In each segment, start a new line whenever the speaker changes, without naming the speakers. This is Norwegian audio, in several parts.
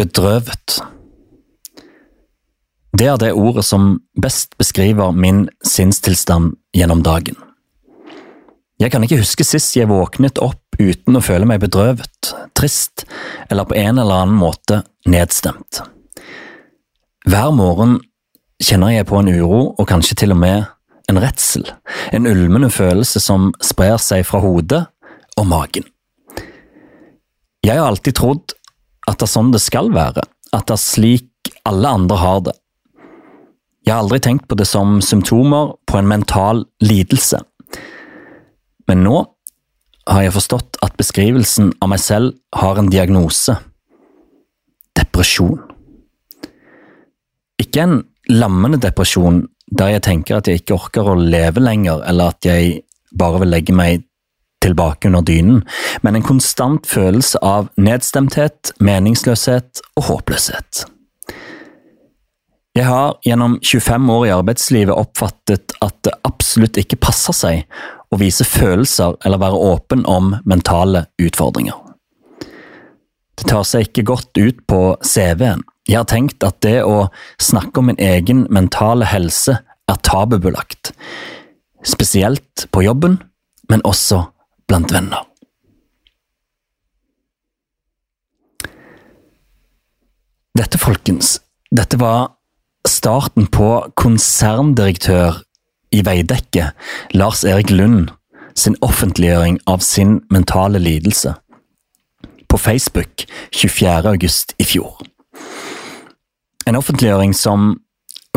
Bedrøvet. Det er det ordet som best beskriver min sinnstilstand gjennom dagen. Jeg kan ikke huske sist jeg våknet opp uten å føle meg bedrøvet, trist eller på en eller annen måte nedstemt. Hver morgen kjenner jeg på en uro og kanskje til og med en redsel, en ulmende følelse som sprer seg fra hodet og magen. Jeg har alltid trodd at det er sånn det skal være, at det er slik alle andre har det. Jeg har aldri tenkt på det som symptomer på en mental lidelse. Men nå har jeg forstått at beskrivelsen av meg selv har en diagnose – depresjon. Ikke en lammende depresjon der jeg tenker at jeg ikke orker å leve lenger, eller at jeg bare vil legge meg tilbake under dynen, men en konstant følelse av nedstemthet, meningsløshet og håpløshet. Jeg har gjennom 25 år i arbeidslivet oppfattet at det absolutt ikke passer seg å vise følelser eller være åpen om mentale utfordringer. Det tar seg ikke godt ut på CV-en. Jeg har tenkt at det å snakke om min egen mentale helse er tabubelagt, spesielt på jobben, men også blant venner. Dette, folkens, dette var starten på konserndirektør i Veidekke, Lars Erik Lund, sin offentliggjøring av sin mentale lidelse. På Facebook 24. august i fjor. En offentliggjøring som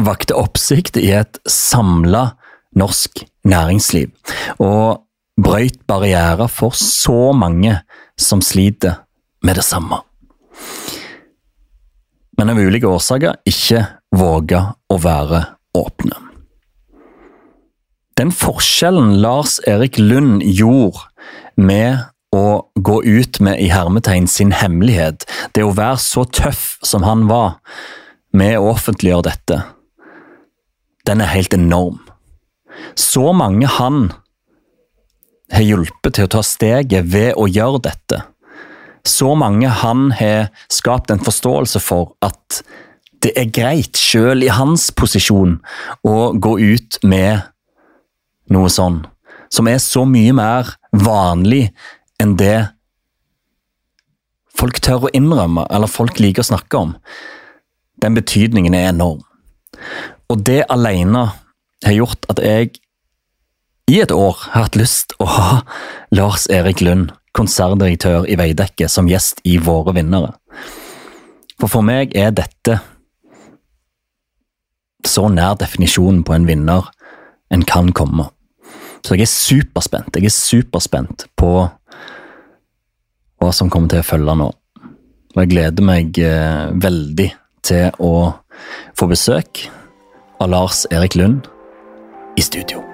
vakte oppsikt i et samla norsk næringsliv, og brøyt barrierer for så mange som sliter med det samme. Men av ulike årsaker ikke våga å være åpne. Den forskjellen Lars Erik Lund gjorde med å gå ut med i hermetegn sin hemmelighet, det å være så tøff som han var med å offentliggjøre dette, den er helt enorm. Så mange han har hjulpet til å ta steget ved å gjøre dette. Så mange han har skapt en forståelse for at det er greit, sjøl i hans posisjon, å gå ut med noe sånn, som er så mye mer vanlig enn det folk tør å innrømme, eller folk liker å snakke om. Den betydningen er enorm. Og det alene har gjort at jeg i et år har hatt lyst å ha Lars Erik Lund, konserndirektør i Veidekke, som gjest i Våre vinnere. For for meg er dette så nær definisjonen på en vinner en kan komme. Så jeg er superspent. Jeg er superspent på hva som kommer til å følge nå. Og jeg gleder meg eh, veldig til å få besøk av Lars Erik Lund i studio.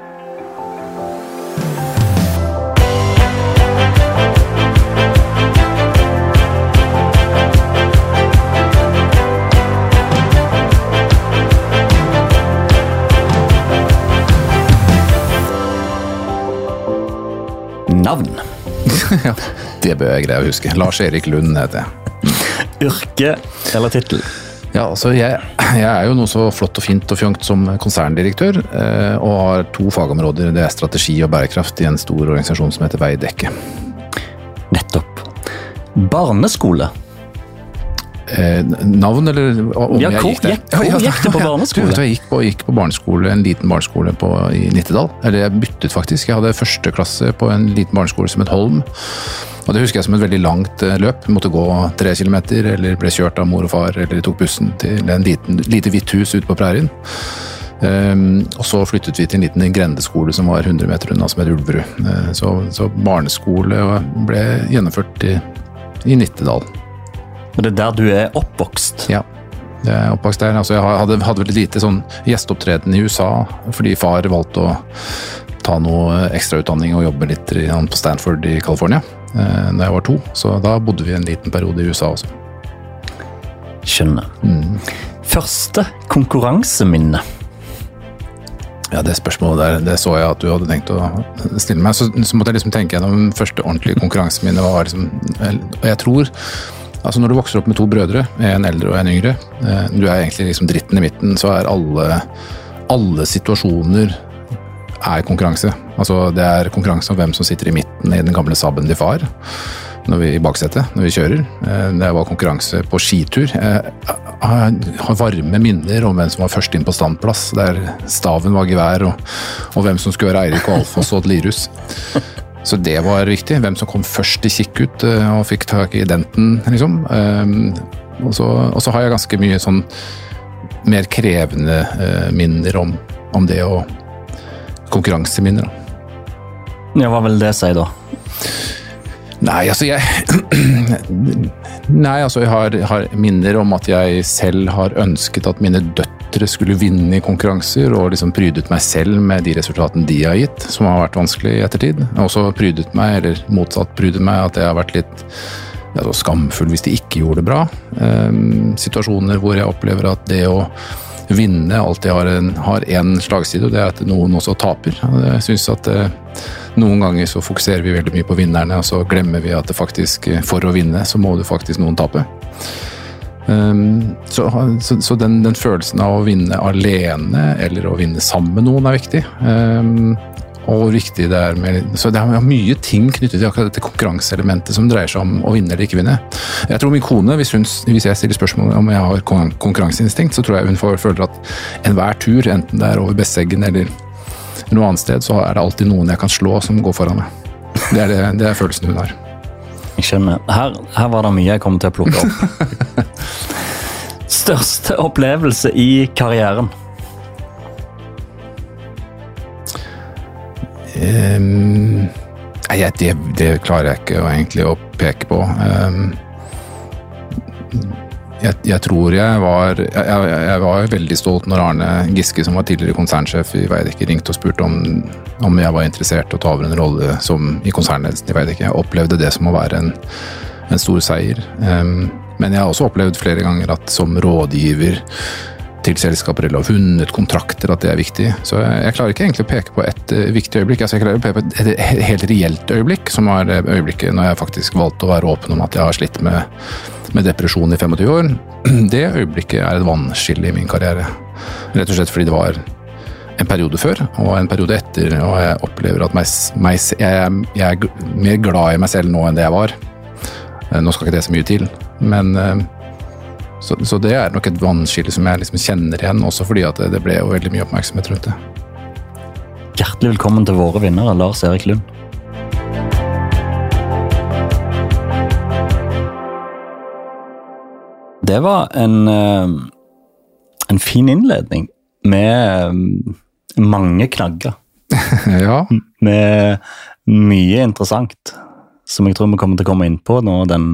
Navn?
ja, det bør jeg greie å huske. Lars Erik Lund heter jeg.
Yrke eller tittel?
Ja, altså jeg, jeg, er jo noe så flott og fint og fjongt som konserndirektør, eh, og har to fagområder. Det er strategi og bærekraft i en stor organisasjon som heter Veidekke.
Nettopp. Barneskole?
Eh, navn, eller
om ja, jeg gikk der? Hvor ja, gikk du på barneskole?
jeg gikk på, gikk på, barneskole, en liten barneskole på, i Nittedal. Eller jeg byttet faktisk. Jeg hadde første klasse på en liten barneskole som het Holm. Og Det husker jeg som et veldig langt eh, løp. Jeg måtte gå tre kilometer, eller ble kjørt av mor og far, eller tok bussen til en liten, lite hvitt hus ute på prærien. Um, og så flyttet vi til en liten grendeskole som var 100 meter unna, som het Ulverud. Uh, så, så, barneskole ble gjennomført i, i Nittedal.
Og det er der du er oppvokst?
Ja. Jeg er oppvokst der. Altså, jeg hadde, hadde veldig lite sånn gjesteopptreden i USA fordi far valgte å ta noe ekstrautdanning og jobbe litt på Stanford i California eh, da jeg var to. Så da bodde vi en liten periode i USA også.
Skjønner. Mm. Første konkurranseminne?
Ja, Det spørsmålet der, det så jeg at du hadde tenkt å stille meg. Så, så måtte jeg liksom tenke gjennom første ordentlige konkurranseminne. Liksom, jeg tror Altså Når du vokser opp med to brødre, en eldre og en yngre, eh, du er egentlig liksom dritten i midten, så er alle, alle situasjoner er konkurranse. Altså Det er konkurranse om hvem som sitter i midten i den gamle Saben til far når vi, i baksetet når vi kjører. Eh, det var konkurranse på skitur. Jeg har varme minner om hvem som var først inn på standplass, der staven var gevær, og, og hvem som skulle være Eirik og Alfons og Lirus. Så det var viktig. Hvem som kom først i kikkut ut og fikk tak i denten, liksom. Ehm, og så, og så har jeg ganske mye sånn mer krevende eh, minner om, om det og konkurranseminner.
Ja, hva vil det si, da?
Nei, altså jeg Nei, altså jeg har, har, minner om at jeg selv har ønsket at mine døtre skulle vinne i konkurranser, og liksom prydet meg selv med de resultatene de har gitt, som har vært vanskelig i ettertid. Jeg har også prydet meg, eller motsatt prydet meg, at jeg har vært litt altså, skamfull hvis de ikke gjorde det bra. Eh, situasjoner hvor jeg opplever at det å vinne alltid har en, har slagside, og det er at noen også taper. Jeg synes at eh, noen ganger så fokuserer vi veldig mye på vinnerne, og så glemmer vi at det faktisk, for å vinne, så må det faktisk noen tape. Um, så, så, så den, den, følelsen av å vinne alene, eller å vinne sammen med noen, er viktig. Um, og hvor viktig det er med Så det er mye ting knyttet til akkurat dette konkurranseelementet som dreier seg om å vinne eller ikke vinne. Jeg tror min kone, hvis, hun, hvis jeg stiller spørsmål om jeg har konkurranseinstinkt, så tror jeg hun føler at enhver tur, enten det er over Besseggen eller noe annet sted, så er det alltid noen jeg kan slå som går foran meg. Det er, det, det er følelsen hun har.
Jeg skjønner. Her, her var det mye jeg kom til å plukke opp. Største opplevelse i karrieren?
Um, det, det, klarer jeg ikke å, egentlig å peke på. Um, jeg, jeg, tror jeg var jeg, jeg, var veldig stolt når Arne Giske, som var tidligere konsernsjef i Veidekke, ringte og spurte om, om jeg var interessert i å ta over en rolle som, i konsernledelsen i Veidekke. Jeg opplevde det som å være en, en stor seier. Um, men jeg har også opplevd flere ganger at som rådgiver til selskaper eller har vunnet kontrakter, at det er viktig. Så jeg, klarer ikke egentlig å peke på et uh, viktig øyeblikk. Altså, jeg klarer å peke på et helt reelt øyeblikk, som var øyeblikket når jeg faktisk valgte å være åpen om at jeg har slitt med med depresjon i 25 år, det øyeblikket er et vannskille i min karriere. Rett og slett fordi det var en periode før og en periode etter, og jeg opplever at meg, meg, jeg, jeg, er mer glad i meg selv nå enn det jeg var. Eh, nå skal ikke det så mye til, men eh, så, så det er nok et vannskille som jeg liksom kjenner igjen, også fordi at det, det ble jo veldig mye oppmerksomhet rundt det.
Hjertelig velkommen til våre vinnere, Lars Erik Lund. Det var en, eh, en fin innledning med eh, mange knagger.
ja.
Med mye interessant som jeg tror vi kommer til å komme inn på nå den,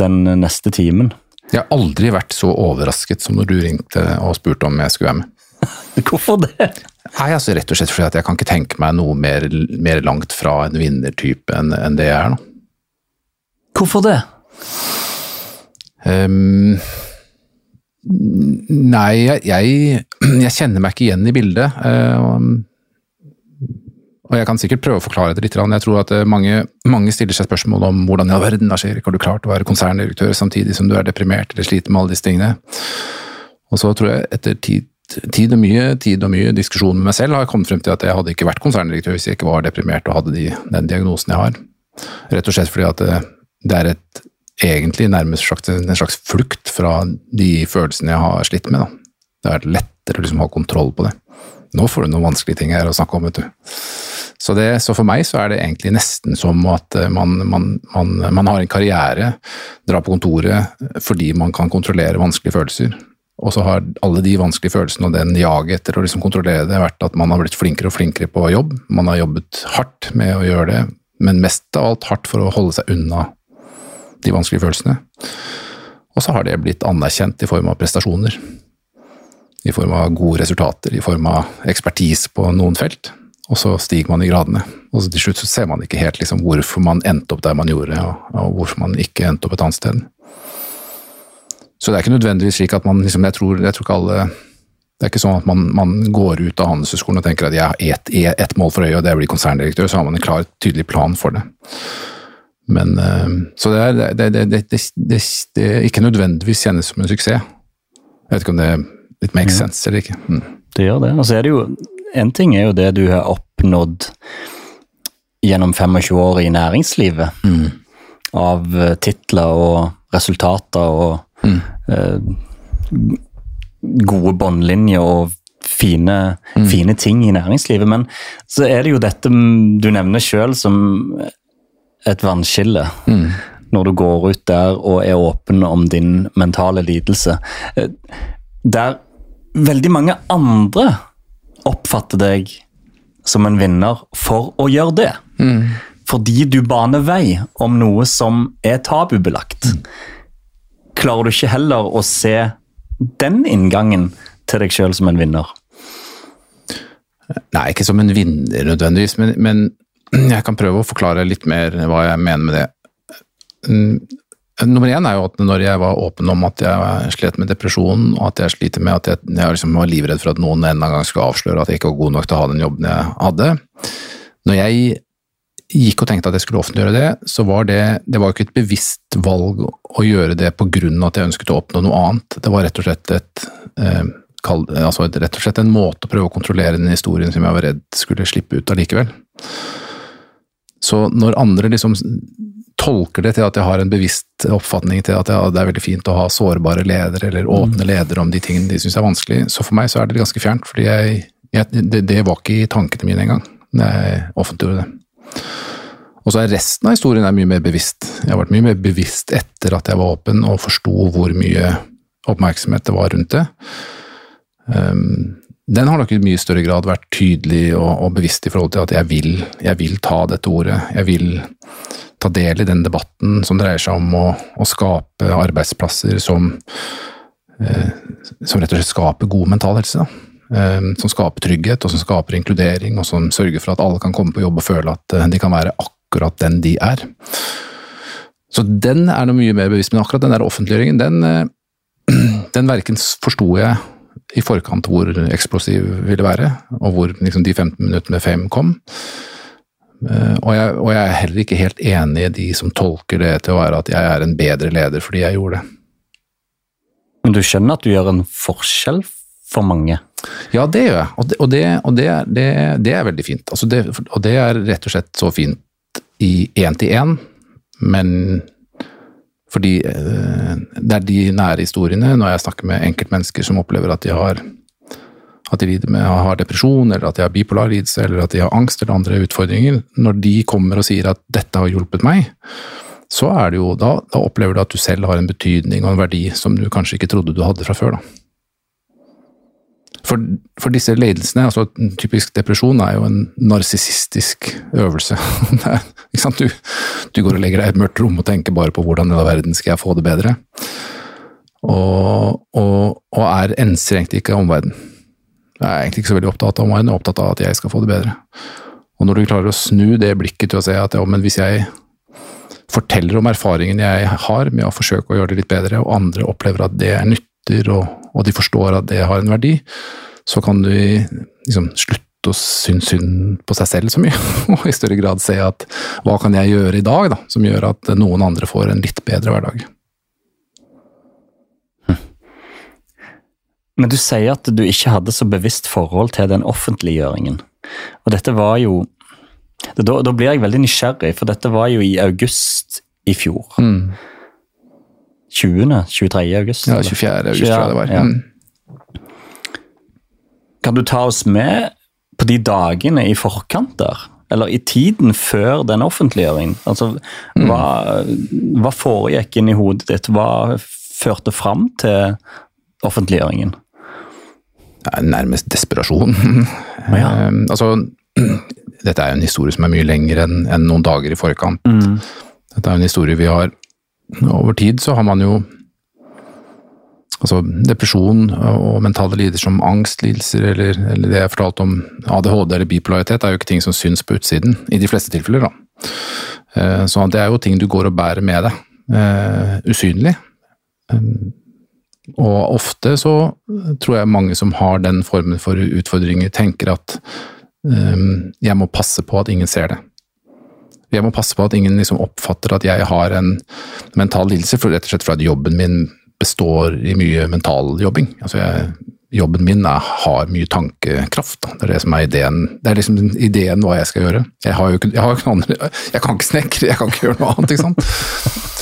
den neste timen.
Jeg har aldri vært så overrasket som når du ringte og spurte om jeg skulle være med.
Hvorfor det?
Nei, altså Rett og slett fordi jeg kan ikke tenke meg noe mer, mer langt fra en vinnertype enn, enn det jeg er nå.
Hvorfor det?
Um, nei, jeg, jeg, jeg, kjenner meg ikke igjen i bildet. Uh, og jeg kan sikkert prøve å forklare det litt. Jeg tror at eh, mange, mange stiller seg spørsmål om hvordan i all verden Lars Erik, har du klart å være konserndirektør samtidig som du er deprimert eller sliter med alle disse tingene. Og så tror jeg etter tid, tid, og mye tid og mye diskusjon med meg selv har jeg kommet frem til at jeg hadde ikke vært konserndirektør hvis jeg ikke var deprimert og hadde de, den diagnosen jeg har. Rett og slett fordi at eh, det er et egentlig nærmest en slags flukt fra de følelsene jeg har slitt med. Da. Det er lettere å liksom ha kontroll på det. Nå får du noen vanskelige ting her å snakke om, vet du. Så, det, så, for meg så er det egentlig nesten som at eh, man, man, man, man, har en karriere, drar på kontoret fordi man kan kontrollere vanskelige følelser. Og så har alle de vanskelige følelsene og den jaget etter å liksom kontrollere det vært at man har blitt flinkere og flinkere på jobb. Man har jobbet hardt med å gjøre det, men mest av alt hardt for å holde seg unna de vanskelige følelsene. Og så har det blitt anerkjent i form av prestasjoner. I form av gode resultater, i form av ekspertise på noen felt. Og så stiger man i gradene. Og til slutt så ser man ikke helt liksom hvorfor man endte opp der man gjorde, og, og, hvorfor man ikke endte opp et annet sted. Så det er ikke nødvendigvis slik at man liksom, jeg tror, jeg tror ikke alle det er ikke sånn at man, man går ut av Handelshøyskolen og tenker at jeg har ett et mål for øye, og det er å bli konserndirektør. Så har man en klar, tydelig plan for det. Men, eh, så det er, det, det, det, det, det ikke nødvendigvis kjennes som en suksess. Jeg vet ikke om det it makes sense eller ikke. Mm.
Det gjør det. Og så er det jo En ting er jo det du har oppnådd gjennom 25 år i næringslivet.
Mm.
Av eh, titler og resultater og
Mm.
eh, gode båndlinjer og fine,
Mm.
fine ting i næringslivet. Men så er det jo dette du nevner sjøl som et vannskille.
Mm.
Når du går ut der og er åpen om din mentale lidelse. Eh, Der veldig mange andre oppfatter deg som en vinner for å gjøre det.
Mm.
Fordi du baner vei om noe som er tabubelagt. Klarer du ikke heller å se den inngangen til deg sjøl som en vinner?
Nei, ikke som en vinner nødvendigvis, men, men jeg kan prøve å forklare litt mer hva jeg mener med det. Mm, Nummer én er jo at når jeg var åpen om at jeg slet med depresjon, og at jeg sliter med at jeg, jeg liksom var livredd for at noen en gang skulle avsløre at jeg ikke var god nok til å ha den jobben jeg hadde. Når jeg gikk og tenkte at jeg skulle offentliggjøre det, så var det, det var ikke et bevisst valg å gjøre det på grunn av at jeg ønsket å oppnå noe annet. Det var rett og slett et eh, kall- altså rett og slett en måte å prøve å kontrollere den historien som jeg var redd skulle slippe ut allikevel. Så når andre liksom tolker det til at jeg har en bevisst oppfatning til at ja, det er veldig fint å ha sårbare ledere eller åpne ledere om de tingene de syns er vanskelig, så for meg så er det ganske fjernt. fordi jeg, jeg, det, det var ikke i tankene mine engang da jeg offentliggjorde det. Og så er resten av historien er mye mer bevisst. Jeg har vært mye mer bevisst etter at jeg var åpen og forsto hvor mye oppmerksomhet det var rundt det. Um, den har nok i mye større grad vært tydelig og, og bevisst i forhold til at jeg vil, jeg vil ta dette ordet. Jeg vil ta del i den debatten som dreier seg om å, å skape arbeidsplasser som, eh, som rett og slett skaper god mental helse. Eh, som skaper trygghet, og som skaper inkludering, og som sørger for at alle kan komme på jobb og føle at eh, de kan være akkurat den de er. Så den er noe mye mer bevisst, men akkurat den der offentliggjøringen, den, eh, den verken forsto jeg i forkant hvor eksplosiv ville være, og hvor liksom, de 15 minuttene med fame kom. Eh, Og jeg, og jeg er heller ikke helt enig i de som tolker det til å være at jeg er en bedre leder fordi jeg gjorde det.
Men du skjønner at du gjør en forskjell for mange?
Ja, det gjør jeg, og det, og det, og det, er, det, er veldig fint. Altså det, og det er rett og slett så fint i én til én, men fordi eh, det er de nære historiene, når jeg snakker med enkeltmennesker som opplever at de har at de lider med, har depresjon, eller at de har bipolar lidelse, eller at de har angst eller andre utfordringer, når de kommer og sier at 'dette har hjulpet meg', så er det jo, da, da opplever du at du selv har en betydning og en verdi som du kanskje ikke trodde du hadde fra før. da. For, for disse lidelsene, altså typisk depresjon, er jo en narsissistisk øvelse. Er? Du, du går og legger deg i et mørkt rom og tenker bare på hvordan i all verden skal jeg få det bedre. Og, og, og er egentlig ikke omverdenen. Jeg er egentlig ikke så veldig opptatt av meg, jeg er opptatt av at jeg skal få det bedre. Og når du klarer å snu det blikket til å se at ja, men hvis jeg forteller om erfaringen jeg har med å forsøke å gjøre det litt bedre, og andre opplever at det er nytter, og, og de forstår at det har en verdi, så kan du liksom slutte å synes synd på seg selv så mye, og i større grad se at hva kan jeg gjøre i dag da, som gjør at noen andre får en litt bedre hverdag.
Men du sier at du ikke hadde så bevisst forhold til den offentliggjøringen. Og dette var jo Da, da blir jeg veldig nysgjerrig, for dette var jo i august i fjor. 20. 23. august?
Ja, 24. august tror jeg det var.
Ja.
Mm.
Kan du ta oss med på de dagene i forkant der? Eller i tiden før den offentliggjøringen? Altså, hva, hva foregikk i hodet ditt? Hva førte fram til offentliggjøringen?
Nærmest desperasjon.
ja.
Eh, altså, dette er jo en historie som er mye lengre enn en noen dager i forkant. Dette er jo en historie vi har Over tid så har man jo altså Depresjon og mentale lidelser som angstlidelser, eller, eller det jeg fortalte om ADHD eller bipolaritet, er jo ikke ting som syns på utsiden, i de fleste tilfeller. da. Eh, Så det er jo ting du går og bærer med deg, eh, usynlig. Og ofte så tror jeg mange som har den formen for utfordringer, tenker at um, jeg må passe på at ingen ser det. Jeg må passe på at ingen liksom oppfatter at jeg har en mental lidelse, for rett og slett fordi jobben min består i mye mental jobbing. Altså jeg, jobben min er, har mye tankekraft. Da. Det er det som er ideen. Det er liksom ideen hva jeg skal gjøre. Jeg, jo jeg, andre, jeg kan ikke snekre, jeg kan ikke gjøre noe annet. ikke sant?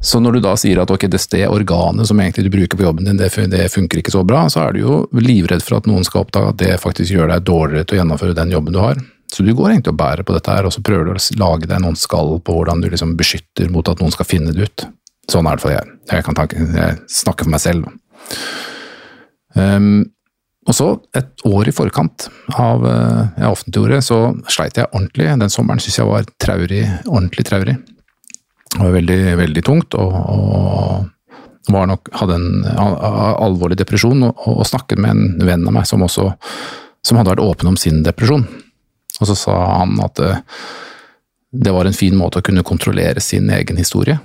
Så når du da sier at okay, det organet som egentlig du bruker på jobben din, det, funker ikke så bra, så er du jo livredd for at noen skal oppdage at det faktisk gjør deg dårligere til å gjennomføre den jobben du har. Så du går egentlig og bærer på dette her, og så prøver du å lage deg noen skall på hvordan du liksom beskytter mot at noen skal finne det ut. Sånn er det for jeg. Jeg, kan tanke, jeg snakker for meg selv. Um, og så, et år i forkant av uh, jeg offentliggjorde, så sleit jeg ordentlig. Den sommeren syns jeg var traurig, ordentlig traurig. Det var veldig, veldig tungt, og, og var nok, hadde en alvorlig depresjon. Og, og, snakket med en venn av meg som også som hadde vært åpen om sin depresjon. Og så sa han at det, uh, det var en fin måte å kunne kontrollere sin egen historie.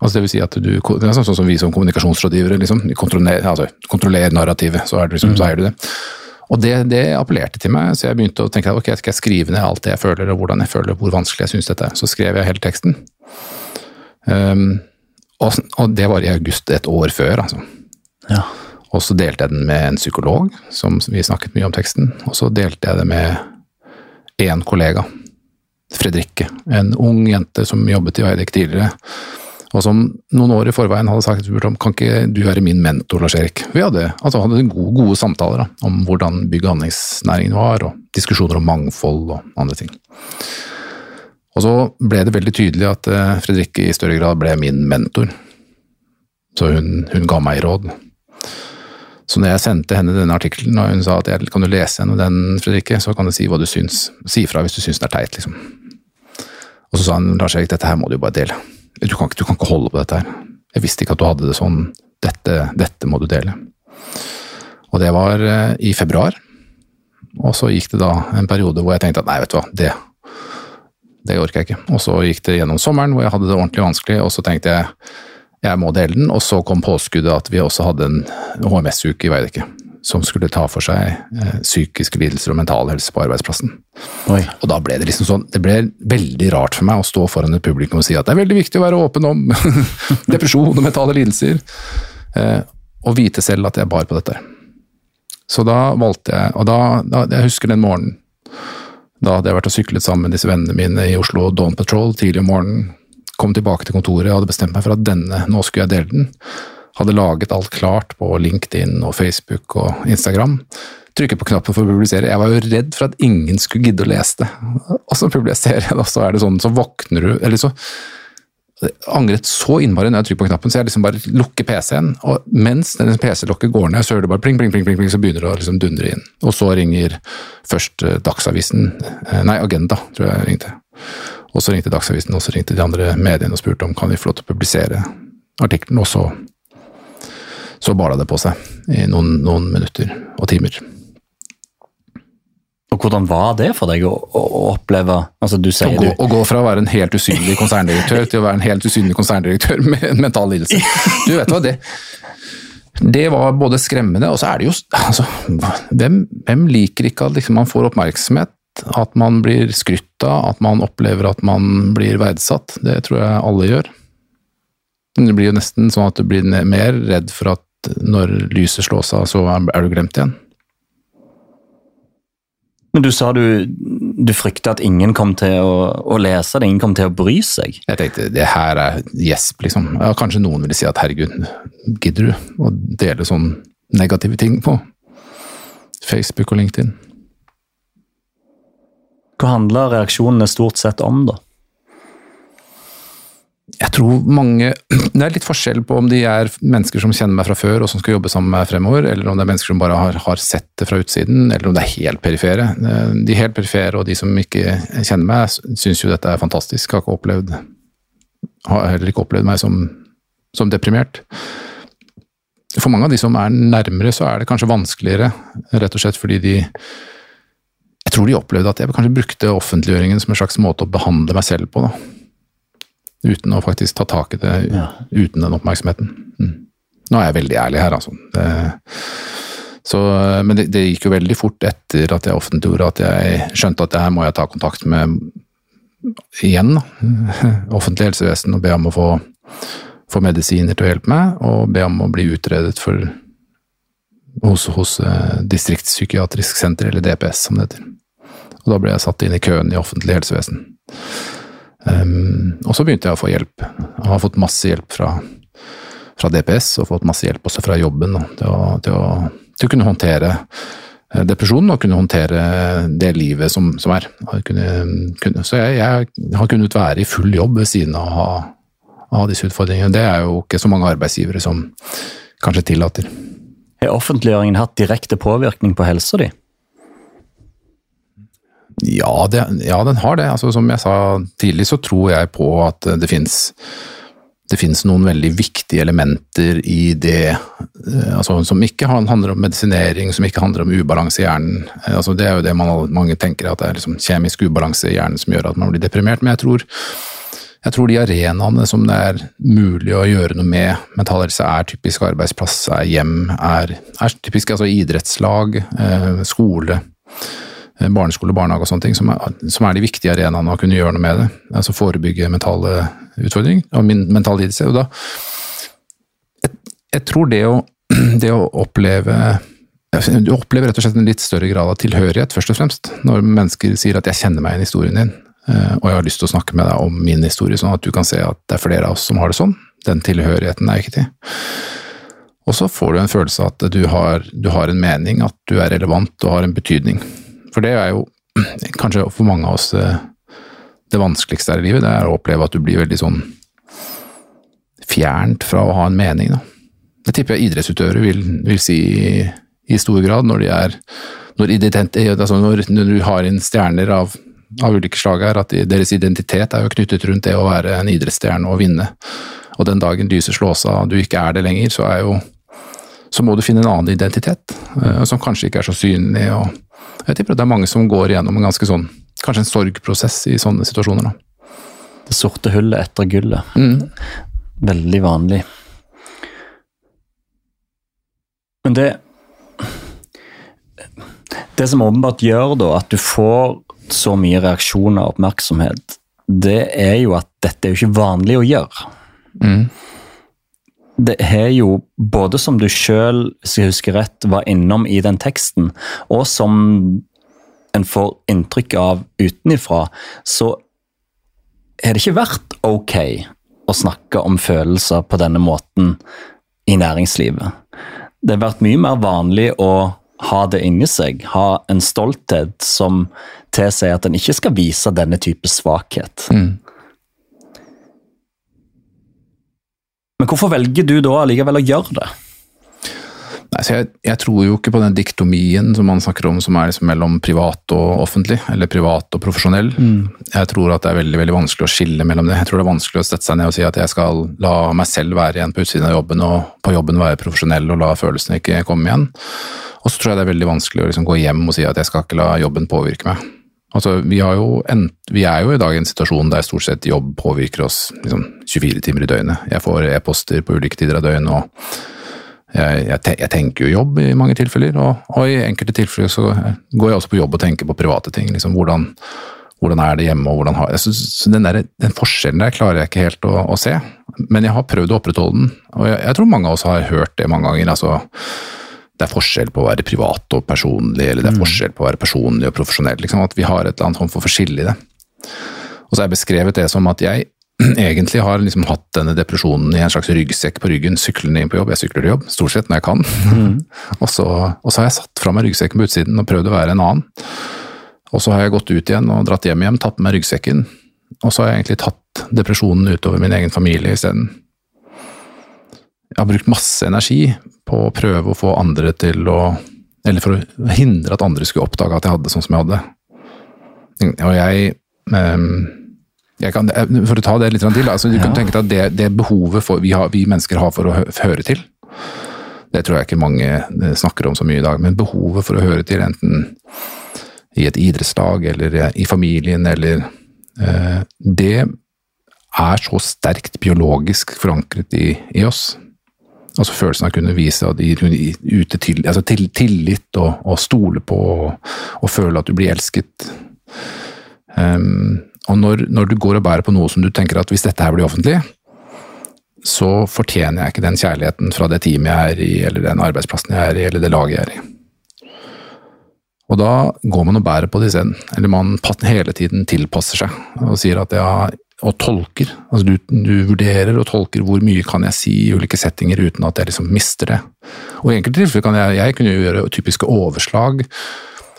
Altså det vil si at du, det er sånn som vi som kommunikasjonsrådgivere, liksom, kontroller, altså, kontroller narrativet, så, er det liksom, mm. så du det. Og det, det, appellerte til meg, så jeg begynte å tenke at ok, skal jeg skrive ned alt det jeg føler, og hvordan jeg føler, hvor vanskelig jeg syns dette er. Så skrev jeg hele teksten. Um, og, og, det var i august et år før, altså. Ja. Og så delte jeg den med en psykolog, som vi snakket mye om teksten. Og så delte jeg det med én kollega, Fredrikke. En ung jente som jobbet i Veidekke tidligere og som noen år i forveien hadde sagt spurt om kan ikke du være min mentor, Lars Erik. Vi hadde, altså, hadde gode, gode samtaler da, om hvordan bygg- og anleggsnæringen var, og diskusjoner om mangfold og andre ting. Og så ble det veldig tydelig at uh, Fredrikke i større grad ble min mentor. Så hun, hun ga meg råd. Så når jeg sendte henne denne artikkelen, og hun sa at kan du lese gjennom den, Fredrikke, så kan du si hva du syns. Si ifra hvis du syns den er teit, liksom. Og så sa han Lars Erik, dette her må du bare dele. Du kan, du kan, ikke holde på dette her. Jeg visste ikke at du hadde det sånn. Dette, dette må du dele. Og det var eh, i februar. Og så gikk det da en periode hvor jeg tenkte at nei, vet du hva, det, det orker jeg ikke. Og så gikk det gjennom sommeren hvor jeg hadde det ordentlig vanskelig, og så tenkte jeg jeg må dele den. Og så kom påskuddet at vi også hadde en HMS-uke i Veidekke som skulle ta for seg eh, psykiske lidelser og mental helse på arbeidsplassen. Oi. Og da ble det liksom sånn, det ble veldig rart for meg å stå foran et publikum og si at det er veldig viktig å være åpen om depresjon og mentale lidelser, eh, og vite selv at jeg bar på dette. Så da valgte jeg, og da, da jeg husker den morgenen, da hadde jeg vært og syklet sammen med disse vennene mine i Oslo Dawn Patrol tidlig om morgenen, kom tilbake til kontoret og hadde bestemt meg for at denne, nå skulle jeg dele den hadde laget alt klart på LinkedIn og Facebook og Instagram. Trykket på knappen for å publisere. Jeg var jo redd for at ingen skulle gidde å lese det. Og så publiserer jeg det, og så er det sånn, så våkner du Eller så angret så innmari når jeg trykker på knappen, så jeg liksom bare lukker PC-en. Og mens PC-lokket går ned, så hører du bare pling, pling, pling, pling, så begynner det å liksom dundre inn. Og så ringer først eh, Dagsavisen, eh, nei, Agenda, tror jeg ringte. Og så ringte Dagsavisen, og så ringte de andre mediene og spurte om kan vi få lov til å publisere artikkelen. Og så så bala det på seg i noen, noen minutter og timer.
Hvordan var det for deg å, å, oppleve altså du sier
å, gå, å gå fra å være en helt usynlig konserndirektør til å være en helt usynlig konserndirektør med en mental lidelse. Du vet hva, det, det var både skremmende, og så er det jo altså, hvem, hvem, liker ikke at liksom, man får oppmerksomhet? At man blir skrytt av, at man opplever at man blir verdsatt. Det tror jeg alle gjør. Det blir jo nesten sånn at du blir mer redd for at når lyset slås av, så er du glemt igjen.
Men du sa du, du frykta at ingen kom til å, å, lese det, ingen kom til å bry seg?
Jeg tenkte det her er gjesp, liksom. Ja, kanskje noen ville si at herregud, gidder du å dele sånne negative ting på Facebook og LinkedIn?
Hva handler reaksjonene stort sett om, da?
Jeg tror mange Det er litt forskjell på om de er mennesker som kjenner meg fra før og som skal jobbe sammen med meg fremover, eller om det er mennesker som bare har, har sett det fra utsiden, eller om det er helt perifere. De helt perifere og de som ikke kjenner meg, syns jo dette er fantastisk. Har ikke opplevd Har heller ikke opplevd meg som, som deprimert. For mange av de som er nærmere, så er det kanskje vanskeligere, rett og slett fordi de Jeg tror de opplevde at jeg kanskje brukte offentliggjøringen som en slags måte å behandle meg selv på. da uten å faktisk ta tak i det ja. uten den oppmerksomheten. Mm. Nå er jeg veldig ærlig her, altså. Det, så, men det, det, gikk jo veldig fort etter at jeg offentliggjorde at jeg skjønte at det her må jeg ta kontakt med igjen, offentlig helsevesen og be om å få, få medisiner til å hjelpe meg, og be om å bli utredet for, hos, hos eh, distriktspsykiatrisk senter, eller DPS som det heter. Og da ble jeg satt inn i køen i offentlig helsevesen. Um, og så begynte jeg å få hjelp. Jeg har fått masse hjelp fra, fra DPS, og fått masse hjelp også fra jobben da, til, å, til, å, til, å, kunne håndtere eh, depresjonen og kunne håndtere det livet som, som er. Kunne, kunne, så jeg, jeg, har kunnet være i full jobb ved siden av å ha, ha disse utfordringene. Det er jo ikke så mange arbeidsgivere som kanskje tillater.
Har offentliggjøringen hatt direkte påvirkning på helsa di?
Ja, det, ja, den har det. Altså, som jeg sa tidlig, så tror jeg på at det fins det finnes noen veldig viktige elementer i det eh, altså, som ikke handler om medisinering, som ikke handler om ubalanse i hjernen. Eh, altså, det er jo det man, mange tenker, at det er liksom kjemisk ubalanse i hjernen som gjør at man blir deprimert. Men jeg tror, jeg tror de arenaene som det er mulig å gjøre noe med mental helse, er typisk arbeidsplass, er hjem, er, er typisk altså idrettslag, eh, skole. Eh, barneskole, barnehage og sånne ting, som er, som er de viktige arenaene å kunne gjøre noe med det. Altså forebygge mentale utfordringer og mental lidelse. Og da jeg, jeg, tror det å, det å oppleve Du opplever rett og slett en litt større grad av tilhørighet, først og fremst, når mennesker sier at 'jeg kjenner meg igjen i historien din', eh, og jeg har lyst til å snakke med deg om min historie, sånn at du kan se at det er flere av oss som har det sånn. Den tilhørigheten er ikke til. Og så får du en følelse av at du har, du har en mening, at du er relevant og har en betydning. For det er jo kanskje for mange av oss eh, det vanskeligste her i livet, det er å oppleve at du blir veldig sånn fjernt fra å ha en mening. Da. Det tipper jeg idrettsutøvere vil, vil si i, stor grad, når de er når, altså når, når du har inn stjerner av, av ulike slag her, at de, deres identitet er jo knyttet rundt det å være en idrettsstjerne og vinne. Og den dagen lyset slås av og du ikke er det lenger, så er jo så må du finne en annen identitet, uh, som kanskje ikke er så synlig. og jeg tipper at det er mange som går igjennom en ganske sånn, kanskje en sorgprosess i sånne situasjoner. da.
Det sorte hullet etter gullet.
Mm.
Veldig vanlig. Men det Det som åpenbart gjør da at du får så mye reaksjoner og oppmerksomhet, det er jo at dette er jo ikke vanlig å gjøre.
Mm
det har jo, både som du sjøl, hvis jeg husker rett, var innom i den teksten, og som en får inntrykk av utenifra, så har det ikke vært ok å snakke om følelser på denne måten i næringslivet. Det har vært mye mer vanlig å ha det inni seg, ha en stolthet som tilsier at en ikke skal vise denne type svakhet.
Mm.
Men hvorfor velger du da allikevel å gjøre det?
Nei, jeg, jeg, tror jo ikke på den diktomien som man snakker om, som er liksom mellom privat og offentlig, eller privat og profesjonell.
Mm.
Jeg tror at det er veldig veldig vanskelig å skille mellom det. Jeg tror det er vanskelig å sette seg ned og si at jeg skal la meg selv være igjen på utsiden av jobben, og på jobben være profesjonell og la følelsene ikke komme igjen. Og så tror jeg det er veldig vanskelig å liksom gå hjem og si at jeg skal ikke la jobben påvirke meg. Altså, vi, en, vi, er jo i dag i en situasjon der stort sett jobb påvirker oss liksom, 24 timer i døgnet. Jeg får e-poster på ulike tider av døgnet, og jeg, jeg, jeg, tenker jo jobb i mange tilfeller. Og, og, i enkelte tilfeller så går jeg også på jobb og tenker på private ting. Liksom, hvordan, hvordan er det hjemme, og hvordan har jeg så den, der, den, forskjellen der klarer jeg ikke helt å, å, se. Men jeg har prøvd å opprettholde den, og jeg, jeg tror mange av oss har hørt det mange ganger. altså det er forskjell på å være privat og personlig, eller det er mm. forskjell på å være personlig og profesjonell. Liksom, at vi har et eller annet form for forskjell i det. Og så har jeg beskrevet det som at jeg egentlig har liksom hatt denne depresjonen i en slags ryggsekk på ryggen, syklende inn på jobb. Jeg sykler til jobb, stort sett når jeg kan.
Mm.
og, så, og, så, har jeg satt fra meg ryggsekken på utsiden og prøvd å være en annen. Og så har jeg gått ut igjen og dratt hjem igjen, tatt med meg ryggsekken. Og så har jeg egentlig tatt depresjonen utover min egen familie isteden. Jeg har brukt masse energi på å prøve å få andre til å Eller for å hindre at andre skulle oppdage at jeg hadde det sånn som jeg hadde. Og jeg, ehm, jeg kan, For å ta det litt til, altså, du ja. kan tenke deg at det, det behovet for, vi, har, vi, mennesker har for å høre til, det tror jeg ikke mange eh, snakker om så mye i dag, men behovet for å høre til, enten i et idrettslag eller i familien eller eh, Det er så sterkt biologisk forankret i, i oss Altså følelsen av å kunne vise at de ute til, altså til, tillit og, og, stole på og, og, føle at du blir elsket. Um, Og når, når, du går og bærer på noe som du tenker at hvis dette her blir offentlig, så fortjener jeg ikke den kjærligheten fra det teamet jeg er i, eller den arbeidsplassen jeg er i, eller det laget jeg er i. Og da går man og bærer på det isteden. Eller man hele tiden tilpasser seg og sier at ja, og tolker. Altså du, du, vurderer og tolker hvor mye kan jeg si i ulike settinger uten at jeg liksom mister det. Og i enkelte tilfeller kan jeg, jeg kunne gjøre typiske overslag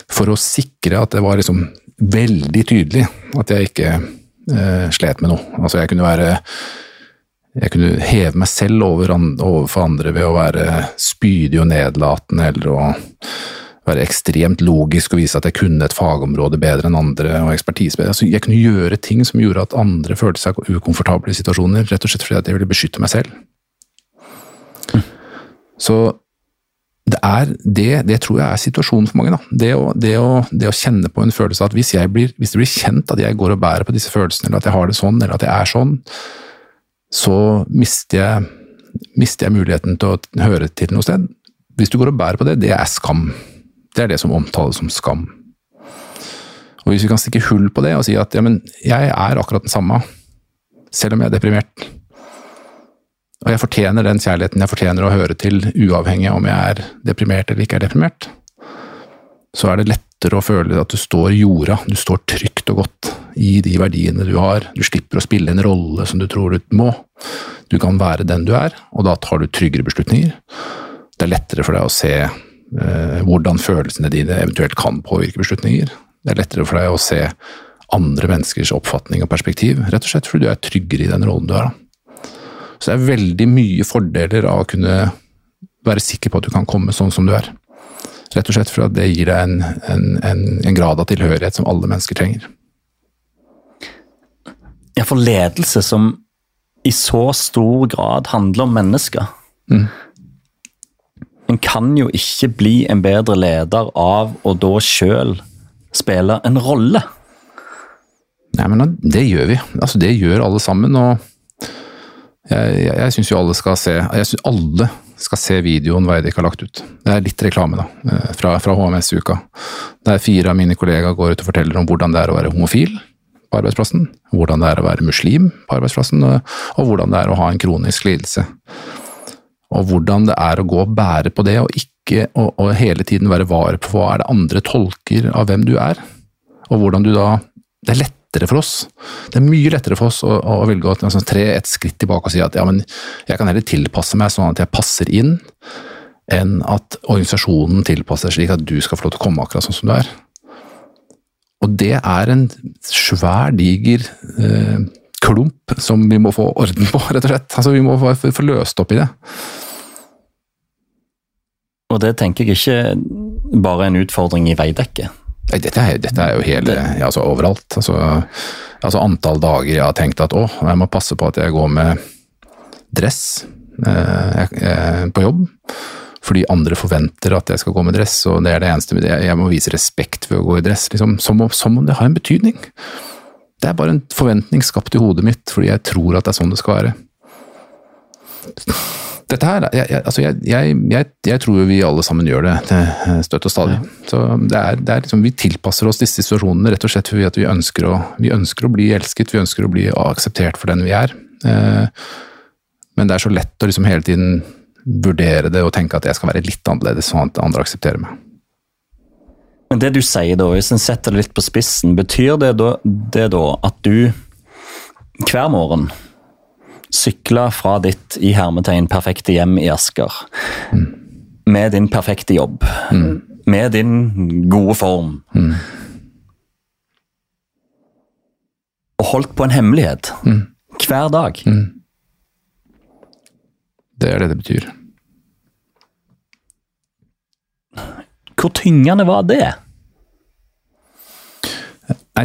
for å sikre at det var liksom veldig tydelig at jeg ikke eh, slet med noe. Altså jeg kunne være jeg kunne heve meg selv over, overfor andre ved å være spydig og nedlatende, eller å være ekstremt logisk og vise at jeg kunne et fagområde bedre enn andre og ekspertise bedre. Altså, jeg kunne gjøre ting som gjorde at andre følte seg ukomfortable i situasjoner, rett og slett fordi at jeg ville beskytte meg selv. Mm. Så det er det, det tror jeg er situasjonen for mange. Da. Det å, det, å, det å kjenne på en følelse at hvis, blir, hvis, det blir kjent at jeg går og bærer på disse følelsene, eller at jeg har det sånn, eller at jeg er sånn, så mister jeg, mister jeg muligheten til å høre til noe sted. Hvis du går og bærer på det, det er skam. Det er det som omtales som skam. Og Hvis vi kan stikke hull på det og si at ja, men jeg er akkurat den samme, selv om jeg er deprimert, og jeg fortjener den kjærligheten jeg fortjener å høre til, uavhengig om jeg er deprimert eller ikke er deprimert, så er det lettere å føle at du står jorda, du står trygt og godt i de verdiene du har. Du slipper å spille en rolle som du tror du må. Du kan være den du er, og da tar du tryggere beslutninger. Det er lettere for deg å se hvordan følelsene dine eventuelt kan påvirke beslutninger. Det er lettere for deg å se andre menneskers oppfatning og perspektiv, rett og slett fordi du er tryggere i den rollen du har. Så det er veldig mye fordeler av å kunne være sikker på at du kan komme sånn som du er. Rett og slett for at det gir deg en, en, en, en grad av tilhørighet som alle mennesker trenger.
Ja, for ledelse som i så stor grad handler om mennesker. Mm. En kan jo ikke bli en bedre leder av å da sjøl spille en rolle.
Nei, men det gjør vi. Altså, det gjør alle sammen. og Jeg, jeg, jeg syns jo alle skal se jeg syns alle skal se videoen Veidik har lagt ut. Det er litt reklame, da, eh, fra, fra HMS-uka. Der fire av mine kollegaer går ut og forteller om hvordan det er å være homofil på arbeidsplassen, hvordan det er å være muslim på arbeidsplassen, og, og hvordan det er å ha en kronisk lidelse og hvordan det er å gå og bære på det, og ikke og, og hele tiden være var på hva er det andre tolker av hvem du er, og hvordan du da Det er lettere for oss. Det er mye lettere for oss å, å velge å altså, tre et skritt tilbake og si at ja, men jeg kan heller tilpasse meg sånn at jeg passer inn, enn at organisasjonen tilpasser slik at du skal få lov til å komme akkurat sånn som du er. Og det er en svær, diger eh, klump som vi må få orden på, rett og slett. Altså, vi må få løst opp i det.
Og det tenker jeg ikke bare er en utfordring i veidekket.
Dette er, dette er jo hele, altså overalt. Altså, altså, antall dager jeg har tenkt at å, jeg må passe på at jeg går med dress eh, eh, på jobb. Fordi andre forventer at jeg skal gå med dress, og det er det eneste Jeg må vise respekt ved å gå i dress, liksom, som, som om det har en betydning. Det er bare en forventning skapt i hodet mitt fordi jeg tror at det er sånn det skal være. Dette her, jeg, jeg, altså jeg, jeg tror vi alle sammen gjør det støtt og stadig. Så det er, det er liksom, Vi tilpasser oss disse situasjonene rett og slett fordi vi ønsker, å, vi ønsker å bli elsket, vi ønsker å bli akseptert for den vi er. Eh, men det er så lett å liksom hele tiden vurdere det og tenke at jeg skal være litt annerledes, sånn at andre aksepterer meg.
Men det du sier da, hvis en setter det litt på spissen, betyr det da, det da at du hver morgen sykler fra ditt i hermetegn perfekte hjem i Asker mm. med din perfekte jobb, mm. med din gode form mm. Og holdt på en hemmelighet mm. hver dag? Mm.
Det er det det betyr.
Hvor tyngende var det?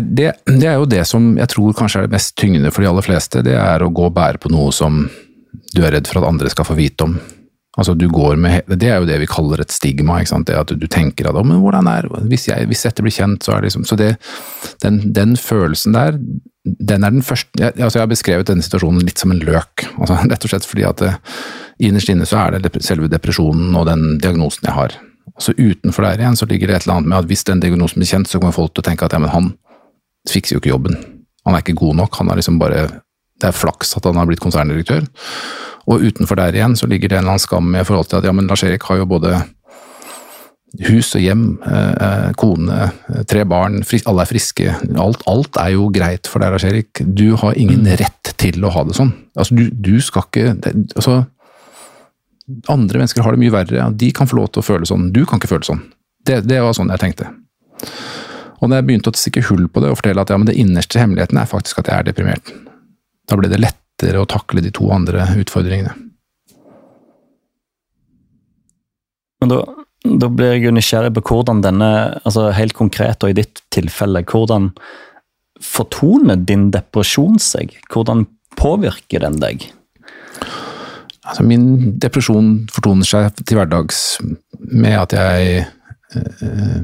Det, det, er jo det som jeg tror kanskje er det mest tyngende for de aller fleste. Det er å gå og bære på noe som du er redd for at andre skal få vite om. Altså du går med, Det er jo det vi kaller et stigma. ikke sant? Det at du tenker at men hvordan er, hvis, jeg, hvis dette blir kjent, så er det liksom Så det, den, den, følelsen der, den er den første jeg, altså jeg har beskrevet denne situasjonen litt som en løk. altså Rett og slett fordi at det, innerst inne så er det selve depresjonen og den diagnosen jeg har. Så utenfor der igjen så ligger det et eller annet med at hvis den diagnosen blir kjent, så kommer folk til å tenke at ja, men han fikser jo ikke jobben. Han er ikke god nok, han er liksom bare Det er flaks at han har blitt konserndirektør. Og utenfor der igjen så ligger det en eller annen skam i forhold til at ja, men Lars-Erik har jo både hus og hjem, eh, kone, eh, tre barn, alle er friske. Alt, alt er jo greit for deg, Lars-Erik. Du har ingen mm. rett til å ha det sånn. Altså, du, du skal ikke det, altså, Andre mennesker har det mye verre. De kan få lov til å føle sånn. Du kan ikke føle sånn. Det, det var sånn jeg tenkte. Og da jeg begynte å stikke hull på det og fortelle at ja, men det innerste hemmeligheten er faktisk at jeg er deprimert, da ble det lettere å takle de to andre utfordringene.
Men da, da blir jeg jo nysgjerrig på hvordan denne, altså helt konkret og i ditt tilfelle, hvordan fortoner din depresjon seg? Hvordan påvirker den deg?
Altså, min depresjon fortoner seg til hverdags med at jeg eh,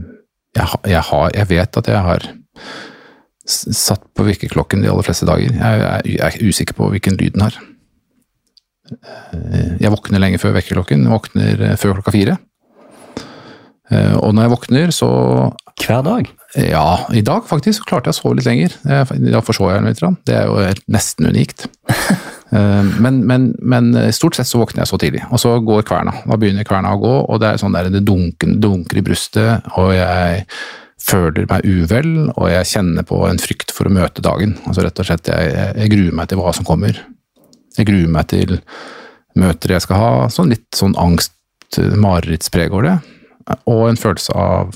jeg, jeg, har, jeg vet at jeg har satt på virkeklokken de aller fleste dager. Jeg, jeg, jeg er usikker på hvilken lyd den har. Eh, jeg våkner lenge før vekkerklokken. Våkner eh, før klokka fire. Og når jeg våkner, så
Hver dag?
Ja, i dag faktisk klarte jeg å sove litt lenger. Da forså jeg litt. Det er jo nesten unikt. men, men, men, stort sett så våkner jeg så tidlig, og så går kverna. Da begynner kverna å gå, og det er sånn der det dunker, dunker i brystet, og jeg føler meg uvel, og jeg kjenner på en frykt for å møte dagen. Altså rett og slett, jeg, jeg gruer meg til hva som kommer. Jeg gruer meg til møter jeg skal ha. Sånn litt sånn angst, marerittspreg over det og en følelse av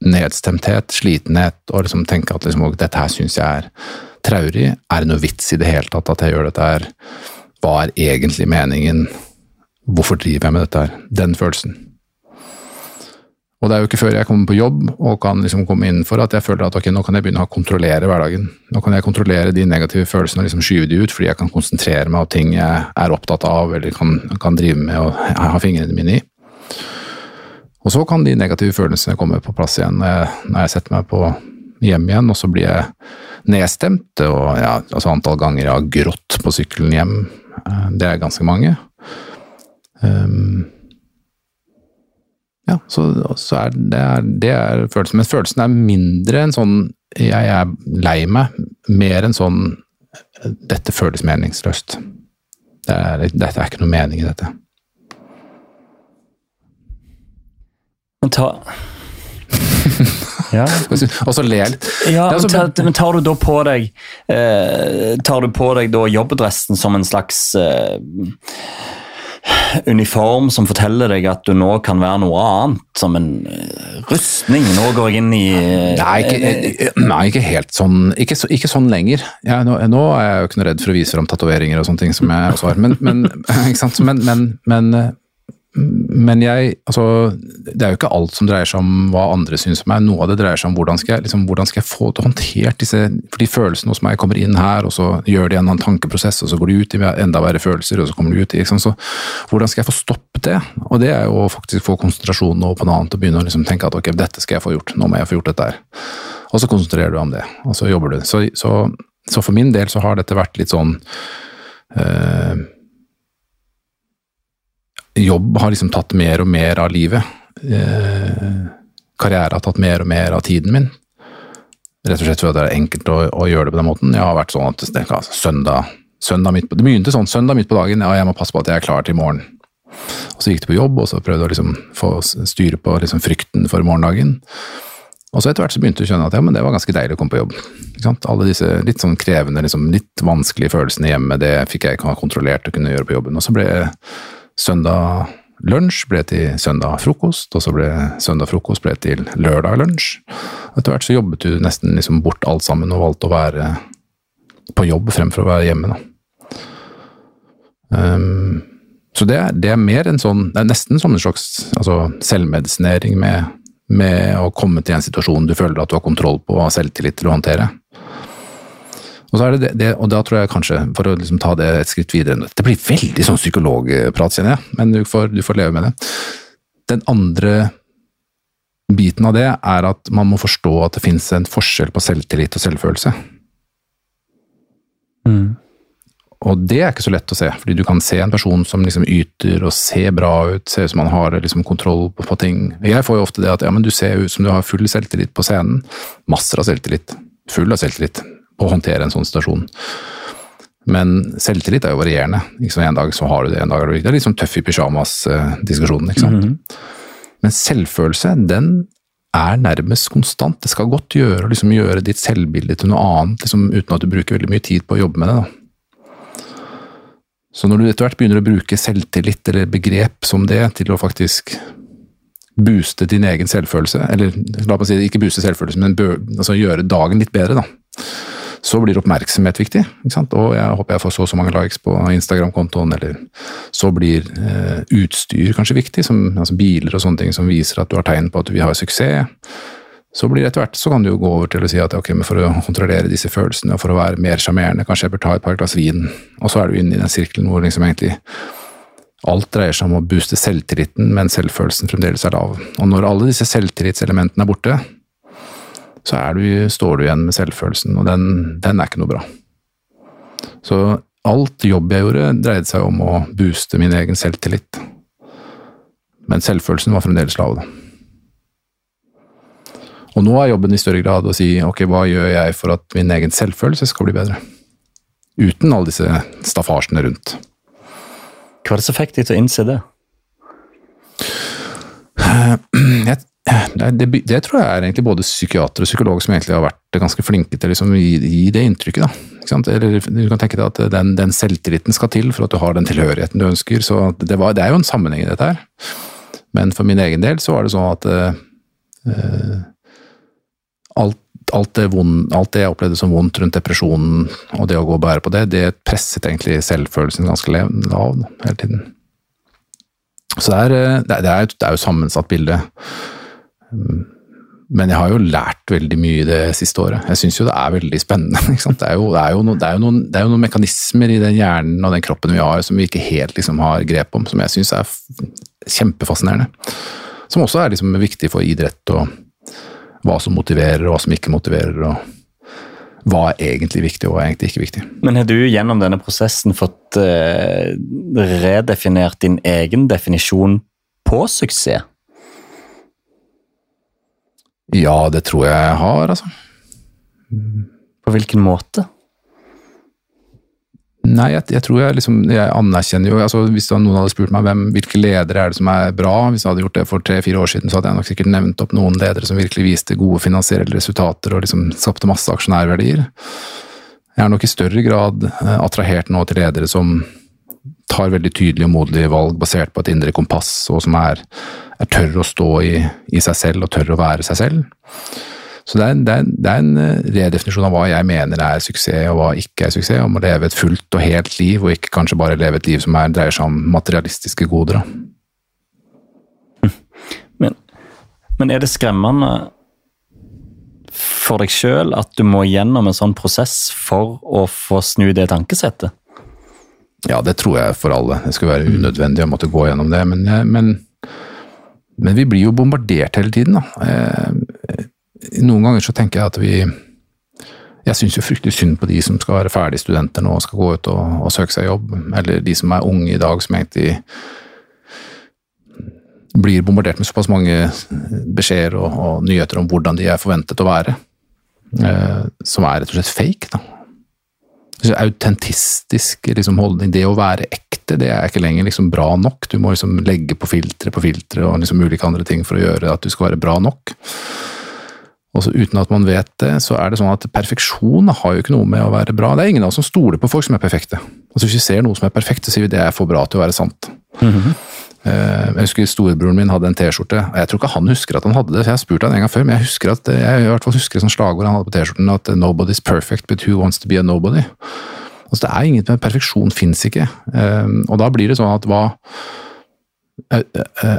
nedstemthet, slitenhet, og liksom tenke at liksom, dette her syns jeg er traurig. Er det noe vits i det hele tatt at jeg gjør dette her? Hva er egentlig meningen? Hvorfor driver jeg med dette her? Den følelsen. Og det er jo ikke før jeg kommer på jobb og kan liksom komme innenfor at jeg føler at ok, nå kan jeg begynne å kontrollere hverdagen. Nå kan jeg kontrollere de negative følelsene og liksom skyve de ut, fordi jeg kan konsentrere meg om ting jeg er opptatt av eller kan, kan drive med og ha fingrene mine i. Og så kan de negative følelsene komme på plass igjen når jeg setter meg på hjem igjen, og så blir jeg nedstemt. Og ja, altså antall ganger jeg har grått på sykkelen hjem, eh, det er ganske mange. Um, ja, så, så er det, det er følelsen. Men følelsen er mindre enn sånn jeg er lei meg, mer enn sånn dette føles meningsløst. Det er, dette er ikke noe mening i dette.
Ta
ja. Og så ler litt.
Ja, men, tar, men tar du da på deg eh, Tar du på deg da jobbdressen som en slags eh, uniform som forteller deg at du nå kan være noe annet, som en eh, rustning. Nå går jeg inn i
eh, Nei, ikke, eh, nei, ikke helt sånn ikke, så, ikke sånn lenger. Jeg, nå, nå, er jeg jo ikke noe redd for å vise fram tatoveringer og sånne ting som jeg også har, men, men, men, men, men jeg altså, Det er jo ikke alt som dreier seg om hva andre syns om meg. Noe av det dreier seg om hvordan skal jeg, liksom, hvordan skal jeg få håndtert disse For de følelsene hos meg kommer inn her, og så gjør de en annen tankeprosess, og så går de ut i enda verre følelser, og så kommer de ut i liksom, Så hvordan skal jeg få stoppet det? Og det er jo faktisk få konsentrasjonen over på noe annet og begynne å liksom tenke at ok, dette skal jeg få gjort, nå må jeg få gjort dette her. Og så konsentrerer du deg om det, og så jobber du. Så, så, så for min del så har dette vært litt sånn øh, jobb har liksom tatt mer og mer av livet. Eh, karriere har tatt mer og mer av tiden min. Rett og slett fordi det er enkelt å, å, gjøre det på den måten. Jeg har vært sånn at det, altså, søndag, søndag midt på, det begynte sånn søndag midt på dagen, ja, jeg må passe på at jeg er klar til i morgen. Og Så gikk det på jobb, og så prøvde jeg å liksom få styre på liksom frykten for morgendagen. Og så etter hvert så begynte du å skjønne at ja, men det var ganske deilig å komme på jobb. Alle disse litt sånn krevende, liksom, litt vanskelige følelsene hjemme, det fikk jeg ikke kontrollert og kunne gjøre på jobben. Og så ble Søndag lunsj ble til søndag frokost, og så ble søndag frokost ble til lørdag lunsj. Etter hvert så jobbet du nesten liksom bort alt sammen og valgte å være på jobb fremfor å være hjemme. Um, så det det er, mer en sånn Det er nesten som en slags altså, selvmedisinering med, med å komme til en situasjon du føler at du har kontroll på og har selvtillit til å håndtere. Og, så er det det, og da tror jeg kanskje, for å liksom ta det et skritt videre Det blir veldig sånn psykologprat, kjenner jeg, men du får, du får, leve med det. Den andre biten av det er at man må forstå at det finnes en forskjell på selvtillit og selvfølelse. Mm. Og det er ikke så lett å se, fordi du kan se en person som liksom yter og ser bra ut, ser ut som han har liksom kontroll på, på, ting. Jeg får jo ofte det at ja, men du ser ut som du har full selvtillit på scenen. Masser av selvtillit. Full av selvtillit å håndtere en sånn situasjon. Men selvtillit er jo varierende. Liksom, En dag så har du det, en dag er du ikke det. er sånn tøff i pyjamas-diskusjonen. ikke sant? Men selvfølelse, den er nærmest konstant. Det skal godt gjøre å liksom gjøre ditt selvbilde til noe annet, liksom, uten at du bruker veldig mye tid på å jobbe med det. da. Så når du etter hvert begynner å bruke selvtillit eller begrep som det til å faktisk booste din egen selvfølelse, eller la meg si ikke booste selvfølelsen, men altså gjøre dagen litt bedre, da. Så blir oppmerksomhet viktig. ikke sant? Og jeg håper jeg får så og så mange likes på Instagram-kontoen, eller så blir eh, utstyr kanskje viktig, som altså biler og sånne ting som viser at du har tegn på at vi har suksess. Så blir det etter hvert så kan du jo gå over til å si at ok, men for å kontrollere disse følelsene og for å være mer sjarmerende, kanskje jeg bør ta et par glass vin. Og så er du inne i den sirkelen hvor liksom egentlig alt dreier seg om å booste selvtilliten, men selvfølelsen fremdeles er lav. Og når alle disse selvtillitselementene er borte, så er du, står du igjen med selvfølelsen, og den, den er ikke noe bra. Så alt jobb jeg gjorde, dreide seg om å booste min egen selvtillit. Men selvfølelsen var fremdeles lav, da. Og nå er jobben i større grad å si ok, hva gjør jeg for at min egen selvfølelse skal bli bedre? Uten alle disse staffasjene rundt.
Hva var det som fikk deg til å innse det?
Jeg, det, det, tror jeg er egentlig både psykiatere og psykologer som egentlig har vært ganske flinke til liksom, å gi, gi, det inntrykket. da. Eller Du kan tenke deg at den, den, selvtilliten skal til for at du har den tilhørigheten du ønsker. så det, var, det er jo en sammenheng i dette her. Men for min egen del så var det sånn at uh, alt, alt, det vond, alt, det jeg opplevde som vondt rundt depresjonen og det å gå og bære på det, det presset egentlig selvfølelsen ganske lav hele tiden. Så det er, det er, det er jo sammensatt bilde. Men jeg har jo lært veldig mye det siste året. Jeg syns jo det er veldig spennende. Det er, jo, det, er no, det, er noen, det, er jo, noen, mekanismer i den hjernen og den kroppen vi har som vi ikke helt liksom har grep om, som jeg syns er kjempefascinerende. Som også er liksom viktig for idrett og hva som motiverer og hva som ikke motiverer. og Hva er egentlig viktig og hva er egentlig ikke viktig.
Men har du gjennom denne prosessen fått uh, redefinert din egen definisjon på suksess?
Ja, det tror jeg jeg har, altså.
På hvilken måte?
Nei, jeg, jeg, tror jeg liksom Jeg anerkjenner jo altså Hvis noen hadde spurt meg hvem, hvilke ledere er det som er bra, hvis jeg hadde gjort det for tre-fire år siden, så hadde jeg nok sikkert nevnt opp noen ledere som virkelig viste gode finansielle resultater og liksom skapte masse aksjonærverdier. Jeg er nok i større grad eh, attrahert nå til ledere som tar veldig tydelige og modige valg basert på et indre kompass, og som er, er tør å stå i, i, seg selv og tør å være seg selv. Så det er, det, er, det er, en eh, redefinisjon av hva jeg mener er suksess og hva ikke er suksess. Om å leve et fullt og helt liv, og ikke kanskje bare leve et liv som er, dreier seg om materialistiske goder.
Men, men er det skremmende for deg sjøl at du må gjennom en sånn prosess for å få snu det tankesettet?
Ja, det tror jeg for alle. Det skulle være unødvendig å måtte gå gjennom det. Men, men, men vi blir jo bombardert hele tiden. da. Eh, noen ganger så tenker jeg at vi Jeg syns jo fryktelig synd på de som skal være ferdige studenter nå og skal gå ut og, og, søke seg jobb, eller de som er unge i dag som egentlig blir bombardert med såpass mange beskjeder og, og nyheter om hvordan de er forventet å være, eh, som er rett og slett fake. da. Autentistisk liksom, holdning, det å være ekte, det er ikke lenger liksom, bra nok. Du må liksom legge på filtre på filtre og liksom, ulike andre ting for å gjøre at du skal være bra nok. Og så Uten at man vet det, så er det sånn at perfeksjon har jo ikke noe med å være bra. Det er ingen av oss som stoler på folk som er perfekte. Altså Hvis vi ser noe som er perfekt, så sier vi det er for bra til å være sant. Mm -hmm. Jeg husker storebroren min hadde en T-skjorte. og Jeg tror ikke han husker at han hadde det, for jeg har spurt han en gang før, men jeg husker at, jeg i hvert fall husker et slagord han hadde på T-skjorten, at 'nobody's perfect, but who wants to be a nobody'. Altså Det er ingenting med perfeksjon, fins ikke. Eh, og da blir det sånn at hva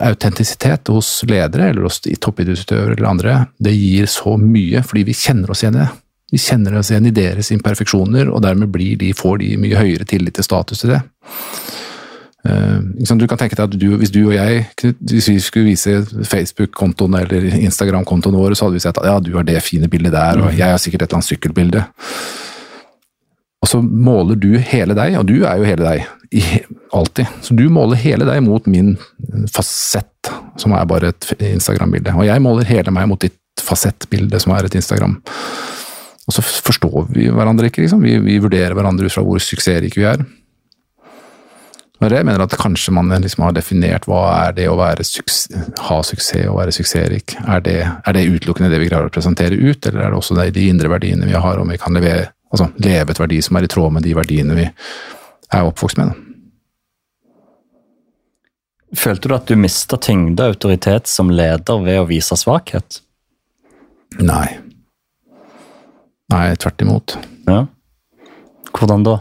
autentisitet hos ledere eller hos toppidrettsutøvere eller andre, det gir så mye fordi vi kjenner oss igjen i det. Vi kjenner oss igjen i deres imperfeksjoner, og dermed de, får de mye høyere tillit til status til det. Uh, du kan tenke deg at du, Hvis du og jeg hvis vi skulle vise Facebook-kontoen eller Instagram-kontoen vår, så hadde vi sett at ja, du har det fine bildet der, og jeg har sikkert et eller annet sykkelbilde. Og så måler du hele deg, og du er jo hele deg, alltid. Så du måler hele deg mot min fasett, som er bare et Instagram-bilde. Og jeg måler hele meg mot ditt fasettbilde, som er et Instagram. Og så forstår vi hverandre ikke, liksom. Vi, vi vurderer hverandre ut fra hvor suksessrike vi er. Det jeg mener at kanskje man liksom har definert hva er det å være suks ha suksess og være suksessrik. Er det, er det utelukkende det vi greier å presentere ut, eller er det også de indre verdiene vi har, om vi kan levere, altså leve et verdi som er i tråd med de verdiene vi er oppvokst med?
Følte du at du mista tyngde og autoritet som leder ved å vise svakhet?
Nei. Nei, tvert imot.
Ja. Hvordan da?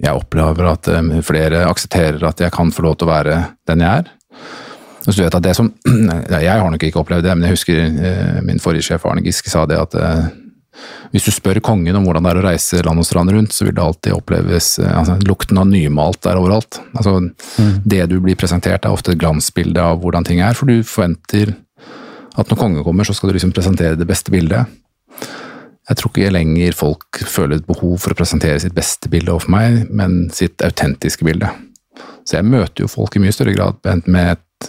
Jeg opplever at eh, flere aksepterer at jeg kan få lov til å være den jeg er. Så du vet at det som, Jeg har nok ikke opplevd det, men jeg husker eh, min forrige sjef Arne Giske sa det at eh, hvis du spør kongen om hvordan det er å reise land og strand rundt, så vil det alltid oppleves altså, Lukten av nymalt der overalt. Altså, mm. Det du blir presentert, er ofte et glansbilde av hvordan ting er, for du forventer at når kongen kommer, så skal du liksom presentere det beste bildet. Jeg tror ikke lenger folk føler et behov for å presentere sitt beste bilde overfor meg, men sitt autentiske bilde. Så jeg møter jo folk i mye større grad med et,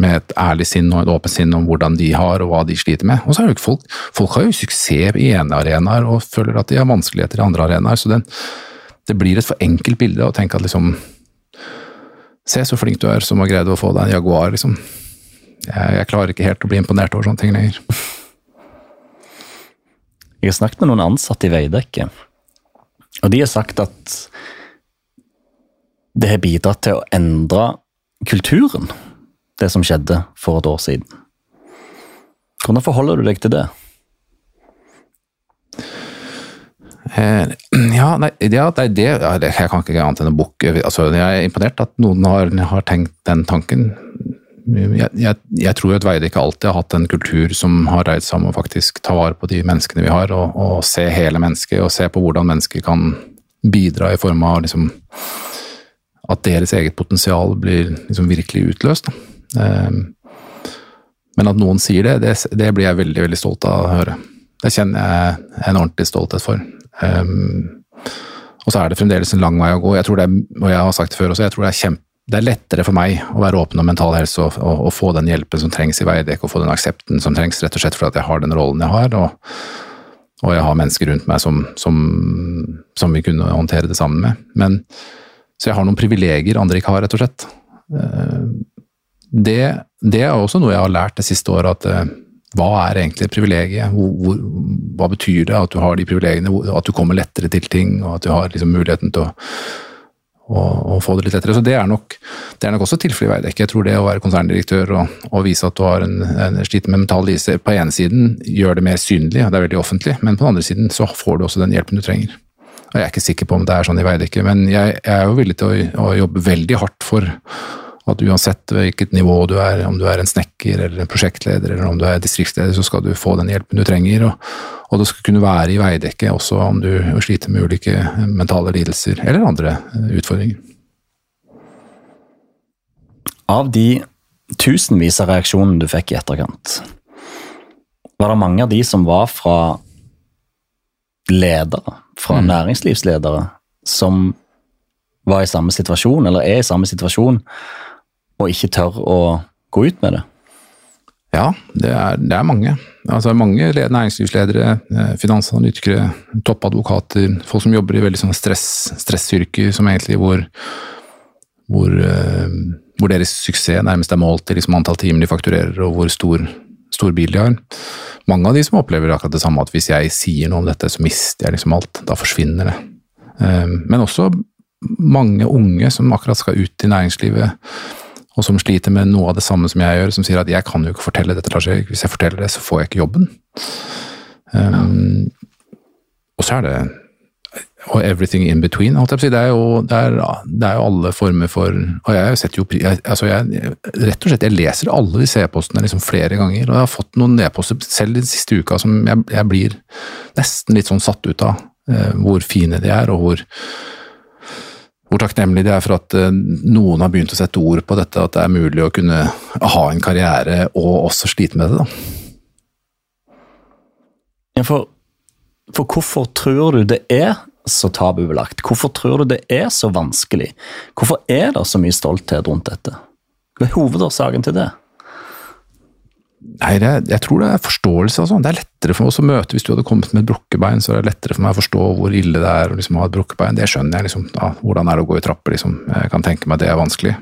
med et ærlig sinn og et åpent sinn om hvordan de har og hva de sliter med. Og så er jo ikke folk Folk har jo suksess i ene arenaer og føler at de har vanskeligheter i andre arenaer, så den, det blir et for enkelt bilde å tenke at liksom Se så flink du er som har greid å få deg en Jaguar, liksom. Jeg, jeg klarer ikke helt å bli imponert over sånne ting lenger.
Jeg har snakket med noen ansatte i Veidekke, og de har sagt at det har bidratt til å endre kulturen, det som skjedde for et år siden. Hvordan forholder du deg til det?
Eh, ja, nei, ja, det, det, Jeg kan ikke annet enn å bukke altså, Jeg er imponert at noen har, har tenkt den tanken jeg, jeg, jeg, tror at Veidekke alltid har hatt en kultur som har dreid seg om å faktisk ta vare på de menneskene vi har, og, og se hele mennesket, og se på hvordan mennesker kan bidra i form av liksom, at deres eget potensial blir liksom virkelig utløst. Um, men at noen sier det, det, det, blir jeg veldig veldig stolt av å høre. Det kjenner jeg en ordentlig stolthet for. Um, og så er det fremdeles en lang vei å gå. Jeg tror det er, og jeg har sagt det før også, jeg tror det er kjempe det er lettere for meg å være åpen om mental helse og, og, og få den hjelpen som trengs i Veidekke, og få den aksepten som trengs, rett og slett fordi jeg har den rollen jeg har, og, og jeg har mennesker rundt meg som, som, som, vi kunne håndtere det sammen med. Men, så jeg har noen privilegier andre ikke har, rett og slett. Eh, det, det er også noe jeg har lært det siste året, at eh, hva er egentlig et privilegium? Hva betyr det at du har de privilegiene? At du kommer lettere til ting, og at du har liksom muligheten til å og, å, få det litt lettere. Så Det er nok, det er nok også tilfellet i Veidekke. Jeg tror det å være konserndirektør og, og vise at du har en, en sliter med mental lise, på ene siden gjør det mer synlig, det er veldig offentlig, men på den andre siden så får du også den hjelpen du trenger. Og Jeg er ikke sikker på om det er sånn i Veidekke, men jeg, jeg er jo villig til å, å jobbe veldig hardt for at uansett hvilket nivå du er, om du er en snekker eller en prosjektleder eller om du er distriktsleder, så skal du få den hjelpen du trenger. Og, og det skal kunne være i veidekket også om du sliter med ulike mentale lidelser eller andre utfordringer.
Av de tusenvis av reaksjonene du fikk i etterkant, var det mange av de som var fra ledere, fra mm. næringslivsledere, som var i samme situasjon, eller er i samme situasjon, og ikke tør å gå ut med det?
Ja, det er, det er mange. Altså mange næringslivsledere, eh, finansanalytikere, toppadvokater, folk som jobber i veldig sånn stress, stressyrker som egentlig hvor, hvor, eh, hvor, deres suksess nærmest er målt i liksom antall timer de fakturerer og hvor stor, stor, bil de har. Mange av de som opplever akkurat det samme, at hvis jeg sier noe om dette, så mister jeg liksom alt. Da forsvinner det. Eh, men også mange unge som akkurat skal ut i næringslivet og som sliter med noe av det samme som jeg gjør, som sier at jeg kan jo ikke fortelle dette, Lars Erik. Hvis jeg forteller det, så får jeg ikke jobben. Um, og så er det og everything in between. Det er, jo, det, er, det er jo alle former for Og jeg setter jo jeg, altså jeg, Rett og slett, jeg leser alle disse e-postene liksom flere ganger, og jeg har fått noen e-poster selv den siste uka som jeg, jeg, blir nesten litt sånn satt ut av. Eh, hvor fine de er, og hvor hvor takknemlig de er for at eh, noen har begynt å sette ord på dette, at det er mulig å kunne ha en karriere og også slite med det. da.
Ja, for, for hvorfor tror du det er så tabubelagt? Hvorfor tror du det er så vanskelig? Hvorfor er det så mye stolthet rundt dette? Hva er hovedårsaken til det?
Nei, jeg, jeg tror det er forståelse. Altså. Det er lettere for oss å møte Hvis du hadde kommet med et brukkebein, så er det lettere for meg å forstå hvor ille det er å liksom, ha et brukkebein. Det skjønner jeg. Liksom, ja, hvordan er det å gå i trapper? Liksom. Jeg kan tenke meg at det er vanskelig.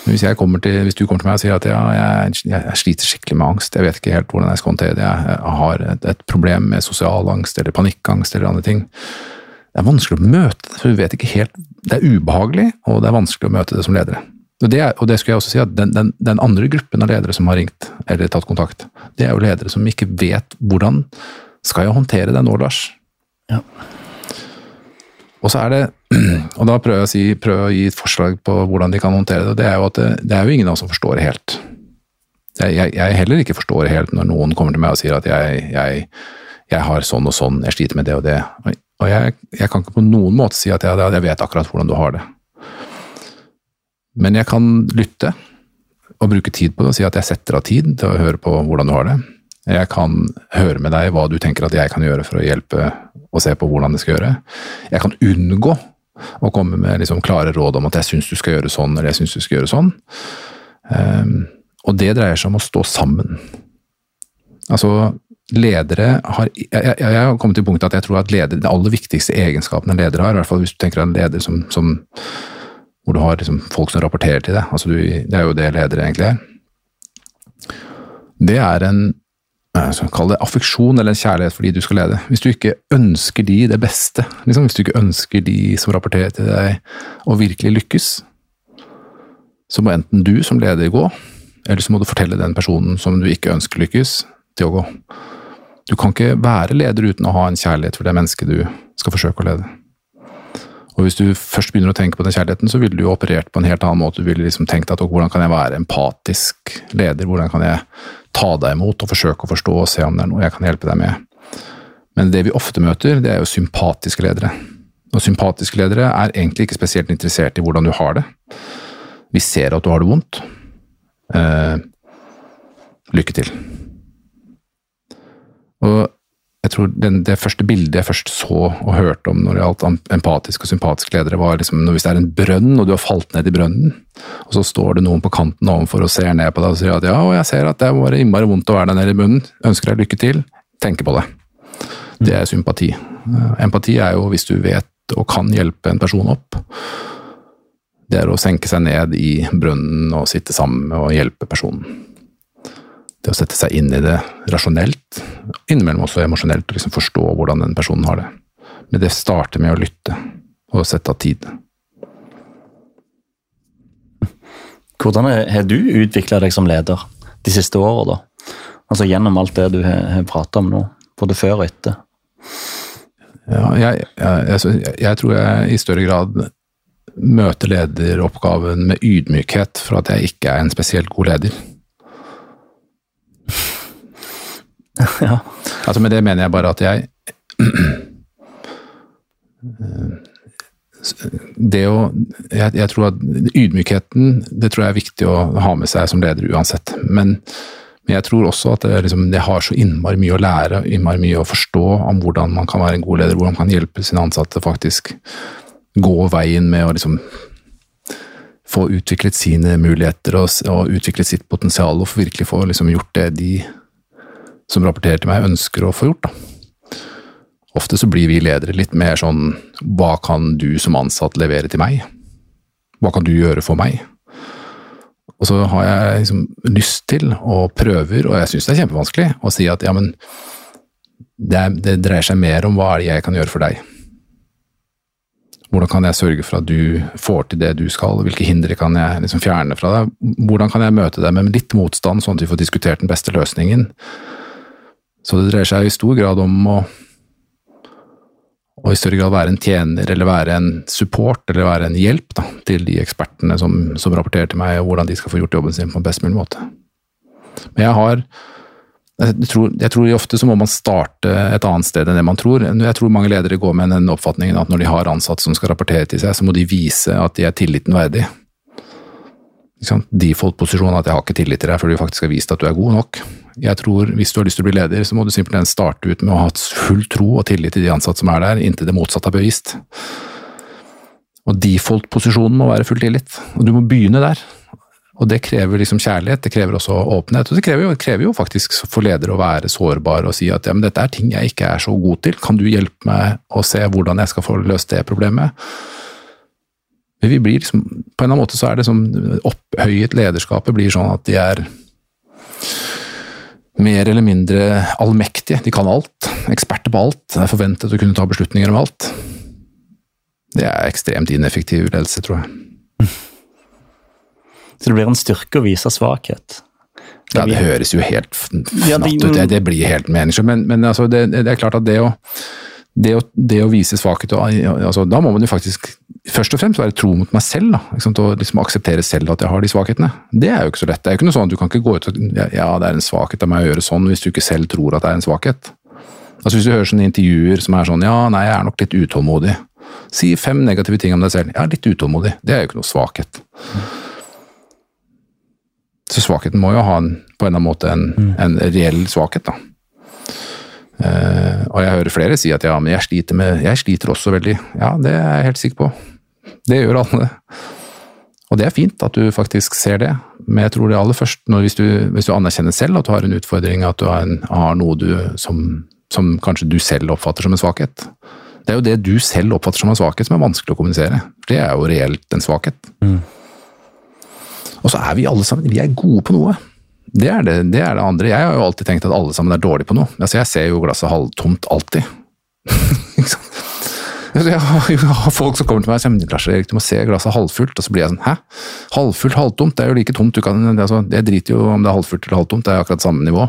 Men hvis, til, hvis, du kommer til meg og sier at ja, jeg, jeg, sliter skikkelig med angst, jeg vet ikke helt hvordan jeg skal håndtere det, jeg har et, et problem med sosial angst eller panikkangst eller andre ting. Det er vanskelig å møte det, for du vet ikke helt Det er ubehagelig, og det er vanskelig å møte det som ledere. Det, og det skulle jeg også si at den, den, den, andre gruppen av ledere som har ringt eller tatt kontakt, det er jo ledere som ikke vet hvordan skal jeg håndtere det nå, Lars. Ja. Og så er det, og da prøver jeg å, si, prøver å gi et forslag på hvordan de kan håndtere det. og Det er jo at det, det er jo ingen av oss som forstår helt. Jeg, jeg, jeg, heller ikke forstår helt når noen kommer til meg og sier at jeg, jeg, jeg har sånn og sånn, jeg sliter med det og det. Og jeg, kan ikke på noen måte si at jeg, vet akkurat hvordan du har det. Men jeg kan lytte og bruke tid på det og si at jeg setter av tid til å høre på hvordan du har det. Jeg kan høre med deg hva du tenker at jeg kan gjøre for å hjelpe og se på hvordan det skal gjøre. Jeg kan unngå å komme med liksom klare råd om at jeg syns du skal gjøre sånn eller jeg syns du skal gjøre sånn. Um, og det dreier seg om å stå sammen. Altså, ledere har jeg, jeg, jeg har kommet til punktet at jeg tror at leder, det aller viktigste egenskapen en leder har, i hvert fall hvis du tenker deg en leder som, som hvor du har liksom folk som rapporterer til deg. Altså du, det er jo det ledere egentlig er. Det er en Kall det affeksjon eller en kjærlighet for de du skal lede. Hvis du ikke ønsker de det beste, liksom, hvis du ikke ønsker de som rapporterer til deg å virkelig lykkes, så må enten du som leder gå, eller så må du fortelle den personen som du ikke ønsker lykkes, til å gå. Du kan ikke være leder uten å ha en kjærlighet for det mennesket du skal forsøke å lede. Og hvis du først begynner å tenke på den kjærligheten, så ville du jo operert på en helt annen måte. Du ville liksom tenkt at hvordan kan jeg være empatisk leder, hvordan kan jeg ta deg imot og forsøke å forstå og se om det er noe jeg kan hjelpe deg med. Men det vi ofte møter, det er jo sympatiske ledere. Og sympatiske ledere er egentlig ikke spesielt interessert i hvordan du har det. Vi ser at du har det vondt. Eh, lykke til. Og jeg tror den, Det første bildet jeg først så og hørte om når det gjaldt empatiske og sympatiske ledere, var liksom hvis det er en brønn, og du har falt ned i brønnen, og så står det noen på kanten ovenfor og ser ned på deg og sier at ja, og jeg ser at det var innmari vondt å være der nede i bunnen, ønsker deg lykke til, tenker på det. Det er sympati. Empati er jo hvis du vet og kan hjelpe en person opp. Det er å senke seg ned i brønnen og sitte sammen med og hjelpe personen det å sette seg inn i det rasjonelt, innimellom også emosjonelt, og liksom forstå hvordan den personen har det. Men det starter med å lytte og sette av tid.
Hvordan har du utvikla deg som leder de siste åra, da? Altså gjennom alt det du har prata om nå, både før og etter?
Ja, jeg, jeg, jeg, tror jeg i større grad møter lederoppgaven med ydmykhet for at jeg ikke er en spesielt god leder. ja. Altså Med det mener jeg bare at jeg det å jeg, jeg, tror at Ydmykheten det tror jeg er viktig å ha med seg som leder uansett. Men, men jeg tror også at det, liksom, det, har så innmari mye å lære, innmari mye å forstå om hvordan man kan være en god leder, hvordan man kan hjelpe sine ansatte faktisk gå veien med å liksom få utviklet sine muligheter og, og utviklet sitt potensial og virkelig få liksom, gjort det de som rapporterer til meg, ønsker å få gjort. Da. Ofte så blir vi ledere litt mer sånn hva kan du som ansatt levere til meg? Hva kan du gjøre for meg? Og så har jeg liksom lyst til, og prøver, og jeg syns det er kjempevanskelig, å si at ja, men det, det, dreier seg mer om hva er det jeg kan gjøre for deg. Hvordan kan jeg sørge for at du får til det du skal, hvilke hindre kan jeg liksom fjerne fra deg? Hvordan kan jeg møte deg med litt motstand, sånn at vi får diskutert den beste løsningen? Så det dreier seg i stor grad om å, å i større grad være en tjener, eller være en support, eller være en hjelp da, til de ekspertene som, som, rapporterer til meg, og hvordan de skal få gjort jobben sin på en best mulig måte. Men jeg har jeg tror, jeg tror ofte så må man starte et annet sted enn det man tror. Jeg tror mange ledere går med den oppfatningen at når de har ansatte som skal rapportere til seg, så må de vise at de er tilliten verdig. Default-posisjonen at jeg har ikke tillit til deg før du faktisk har vist at du er god nok. Jeg tror Hvis du har lyst til å bli leder, så må du simpelthen starte ut med å ha full tro og tillit til de ansatte som er der, inntil det motsatte er bevist. Og default-posisjonen må være full tillit. Og du må begynne der. Og det krever liksom kjærlighet, det krever også åpenhet. Og det krever jo, krever jo faktisk for ledere å være sårbare og si at ja, men dette er ting jeg ikke er så god til, kan du hjelpe meg å se hvordan jeg skal få løst det problemet? Men vi blir liksom, På en eller annen måte så er det som opphøyet lederskapet blir sånn at de er mer eller mindre allmektige. De kan alt. Eksperter på alt. Det er forventet å kunne ta beslutninger om alt. Det er ekstremt ineffektiv ledelse, tror jeg.
Så det blir en styrke å vise svakhet.
Ja, det høres jo helt fnatt ut. Det, det blir helt meningsløst. Men, men altså, det, det, er klart at det å, det å, det å vise svakhet altså, Da må man jo faktisk først og fremst være tro mot meg selv. Da, og liksom akseptere selv at jeg har de svakhetene. Det er jo ikke så lett. Det er jo ikke noe sånn at Du kan ikke gå ut og ja, det er en svakhet av meg å gjøre sånn, hvis du ikke selv tror at det er en svakhet. Altså Hvis du hører sånne intervjuer som er sånn ja, nei, jeg er nok litt utålmodig. Si fem negative ting om deg selv. Jeg er litt utålmodig. Det er jo ikke noe svakhet. Så svakheten må jo ha en, på en eller annen måte en, mm. en reell svakhet, da. Uh, og jeg hører flere si at ja, men jeg sliter, med, jeg sliter også veldig. Ja, det er jeg helt sikker på. Det gjør alle. Og det er fint at du faktisk ser det, men jeg tror det aller først når, hvis, du, hvis, du, anerkjenner selv at du har en utfordring, at du har, en, har noe du, som, som, kanskje du selv oppfatter som en svakhet. Det er jo det du selv oppfatter som en svakhet som er vanskelig å kommunisere. Det er jo reelt en svakhet. Mm. Og så er vi alle sammen vi er gode på noe. Det er det, det er det, andre. Jeg har jo alltid tenkt at alle sammen er dårlige på noe. Altså, jeg ser jo glasset halvtomt alltid. jeg, har, jeg har folk som kommer til meg og sier Lars Erik, du må se glasset halvfullt. Og så blir jeg sånn hæ? Halvfullt, halvtomt? Det er jo like tomt. Du kan, altså, jeg driter jo om det er halvfullt eller halvtomt, det er akkurat samme nivå.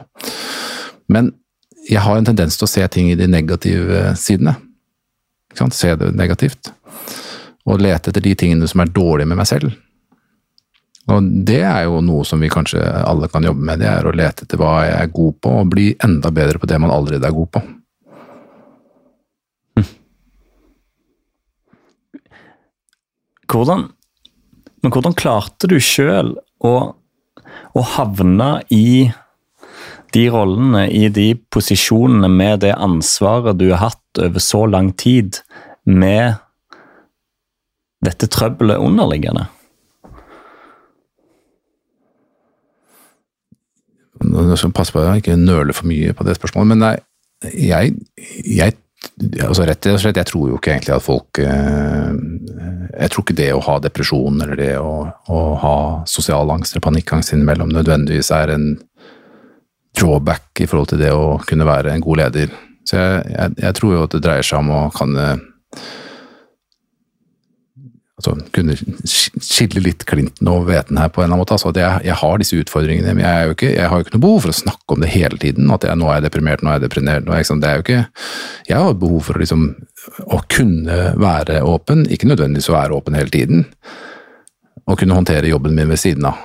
Men jeg har en tendens til å se ting i de negative sidene. Se det negativt. Og lete etter de tingene som er dårlige med meg selv. Og det er jo noe som vi kanskje alle kan jobbe med, det er å lete etter hva jeg er god på, og bli enda bedre på det man allerede er god på.
Hvordan, men hvordan klarte du sjøl å, å havne i de rollene, i de posisjonene, med det ansvaret du har hatt over så lang tid, med dette trøbbelet underliggende?
Pass på å ikke nøle for mye på det spørsmålet, men nei, jeg, jeg altså rett og slett, jeg tror jo ikke egentlig at folk eh, Jeg tror ikke det å ha depresjon eller det å, å ha sosial angst eller panikkangst innimellom nødvendigvis er en drawback i forhold til det å kunne være en god leder. Så jeg, jeg, jeg tror jo at det dreier seg om å kan altså, kunne skille litt klinten og hveten her på en eller annen måte. Altså, jeg, jeg, har disse utfordringene, men jeg, ikke, jeg, har jo ikke noe behov for å snakke om det hele tiden. At jeg, nå er jeg deprimert, nå er jeg deprimert. Nå er jeg, det er jo ikke, jeg har behov for å, liksom, å kunne være åpen, ikke nødvendigvis å være åpen hele tiden. Og kunne håndtere jobben min ved siden av.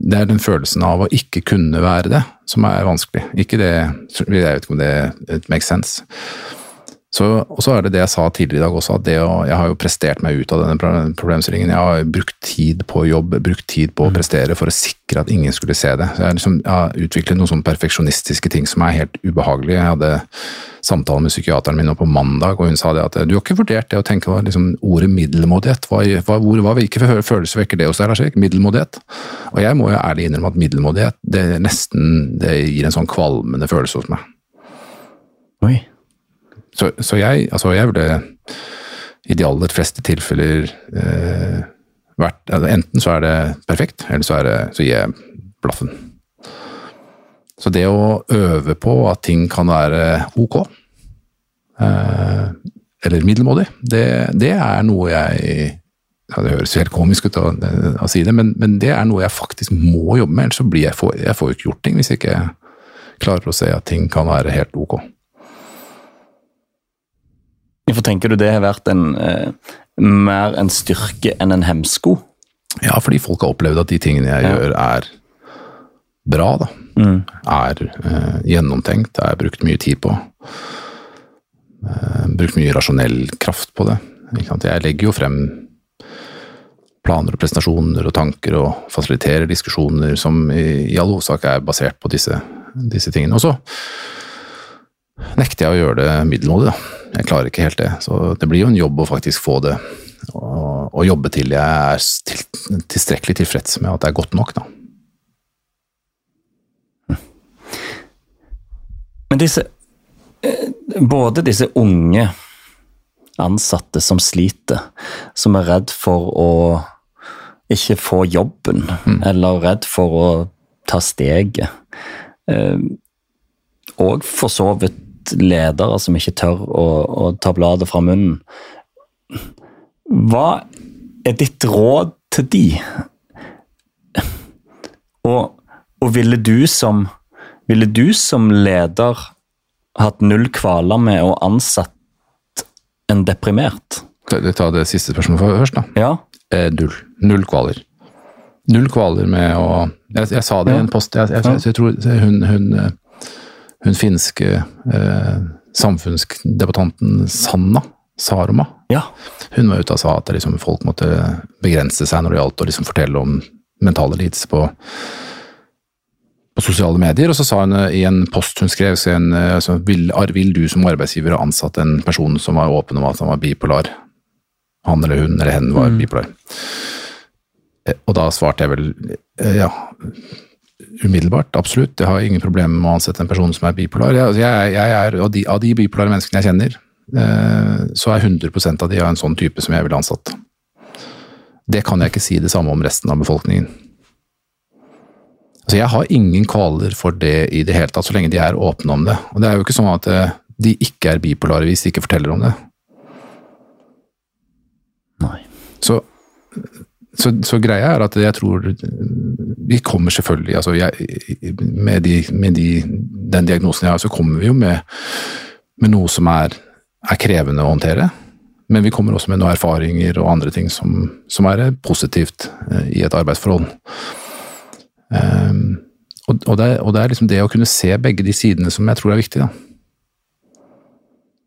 Det er den følelsen av å ikke kunne være det som er vanskelig. Ikke det, jeg vet ikke om det makes sense. Så, og så er det det jeg sa tidligere i dag også, at å, jeg har jo prestert meg ut av denne problemstillingen. Jeg har brukt tid på jobb, brukt tid på å mm. prestere for å sikre at ingen skulle se det. Så jeg, liksom, jeg har utviklet noen sånne perfeksjonistiske ting som er helt ubehagelige. Jeg hadde samtale med psykiateren min nå på mandag, og hun sa det at du har ikke vurdert det å tenke liksom, ordet middelmådighet. Hva, hva, hvor, hva, hvilke følelser vekker det hos deg, Lars Erik? Middelmådighet. Og jeg må jo ærlig innrømme at middelmådighet det nesten det gir en sånn kvalmende følelse hos meg.
Oi.
Så, så jeg, altså jeg ville i de aller fleste tilfeller eh, vært altså Enten så er det perfekt, eller så, det, så gir jeg blaffen. Så det å øve på at ting kan være ok, eh, eller middelmådig, det, det, er noe jeg ja, Det høres helt komisk ut å, å si det, men, men, det er noe jeg faktisk må jobbe med. Ellers så blir jeg, får, jeg får jo ikke gjort ting hvis jeg ikke klarer å se at ting kan være helt ok.
Hvorfor tenker du det har vært en, eh, mer en styrke enn en hemsko?
Ja, fordi folk har opplevd at de tingene jeg ja. gjør er bra, da. Mm. Er eh, gjennomtenkt, er brukt mye tid på. Eh, brukt mye rasjonell kraft på det. Jeg legger jo frem planer og presentasjoner og tanker og fasiliterer diskusjoner som i, i all hovedsak er basert på disse, disse tingene. Og så nekter jeg å gjøre det middelmådig, da jeg klarer ikke helt det. Så det blir jo en jobb å faktisk få det, og, og jobbe til jeg er til, tilstrekkelig tilfreds med at det er godt nok, da.
Men disse eh, Både disse unge ansatte som sliter, som er redd for å ikke få jobben, mm. eller redd for å ta steget. Eh, og for så vidt ledere som ikke tør å, å ta bladet fra munnen. Hva er ditt råd til de? Og, og ville du som ville du som leder hatt null kvaler med å ansette en deprimert?
Ta det siste spørsmålet først, da.
Ja.
Eh, null. Null kvaler. Null kvaler med å Jeg, jeg sa det i en post. Jeg, jeg, jeg, tror hun, hun, eh, hun finske eh, samfunnsdebattanten Sanna Saroma
ja.
Hun var ute og sa at liksom, folk måtte begrense seg når det gjaldt å liksom, fortelle om mentale lidelser på på sosiale medier, og så sa hun eh, i en post hun skrev en, altså, vil, vil, du som arbeidsgiver ha ansatt en person som var åpen om at han var bipolar? Han eller hun eller hen var mm. bipolar. Eh, og da svarte jeg vel ja, umiddelbart, absolutt. Jeg har ingen problemer med å ansette en person som er bipolar. Jeg, altså, jeg, jeg er, av, de, av de bipolare menneskene jeg kjenner, så er 100 av de av en sånn type som jeg ville ansatt. Det kan jeg ikke si det samme om resten av befolkningen. Altså, jeg har ingen kvaler for det i det hele tatt, så lenge de er åpne om det. Og det er jo ikke sånn at eh, de ikke er bipolare hvis de ikke forteller om det.
Nei.
Så, så, så greia er at jeg tror Vi kommer selvfølgelig altså jeg, med, de, med de, den diagnosen jeg har, så kommer vi jo med, med noe som er, er, krevende å håndtere. Men vi kommer også med noen erfaringer og andre ting som, som er positivt eh, i et arbeidsforhold. Um, og, og, det, og, det, er liksom det å kunne se begge de sidene som jeg tror er viktig. da.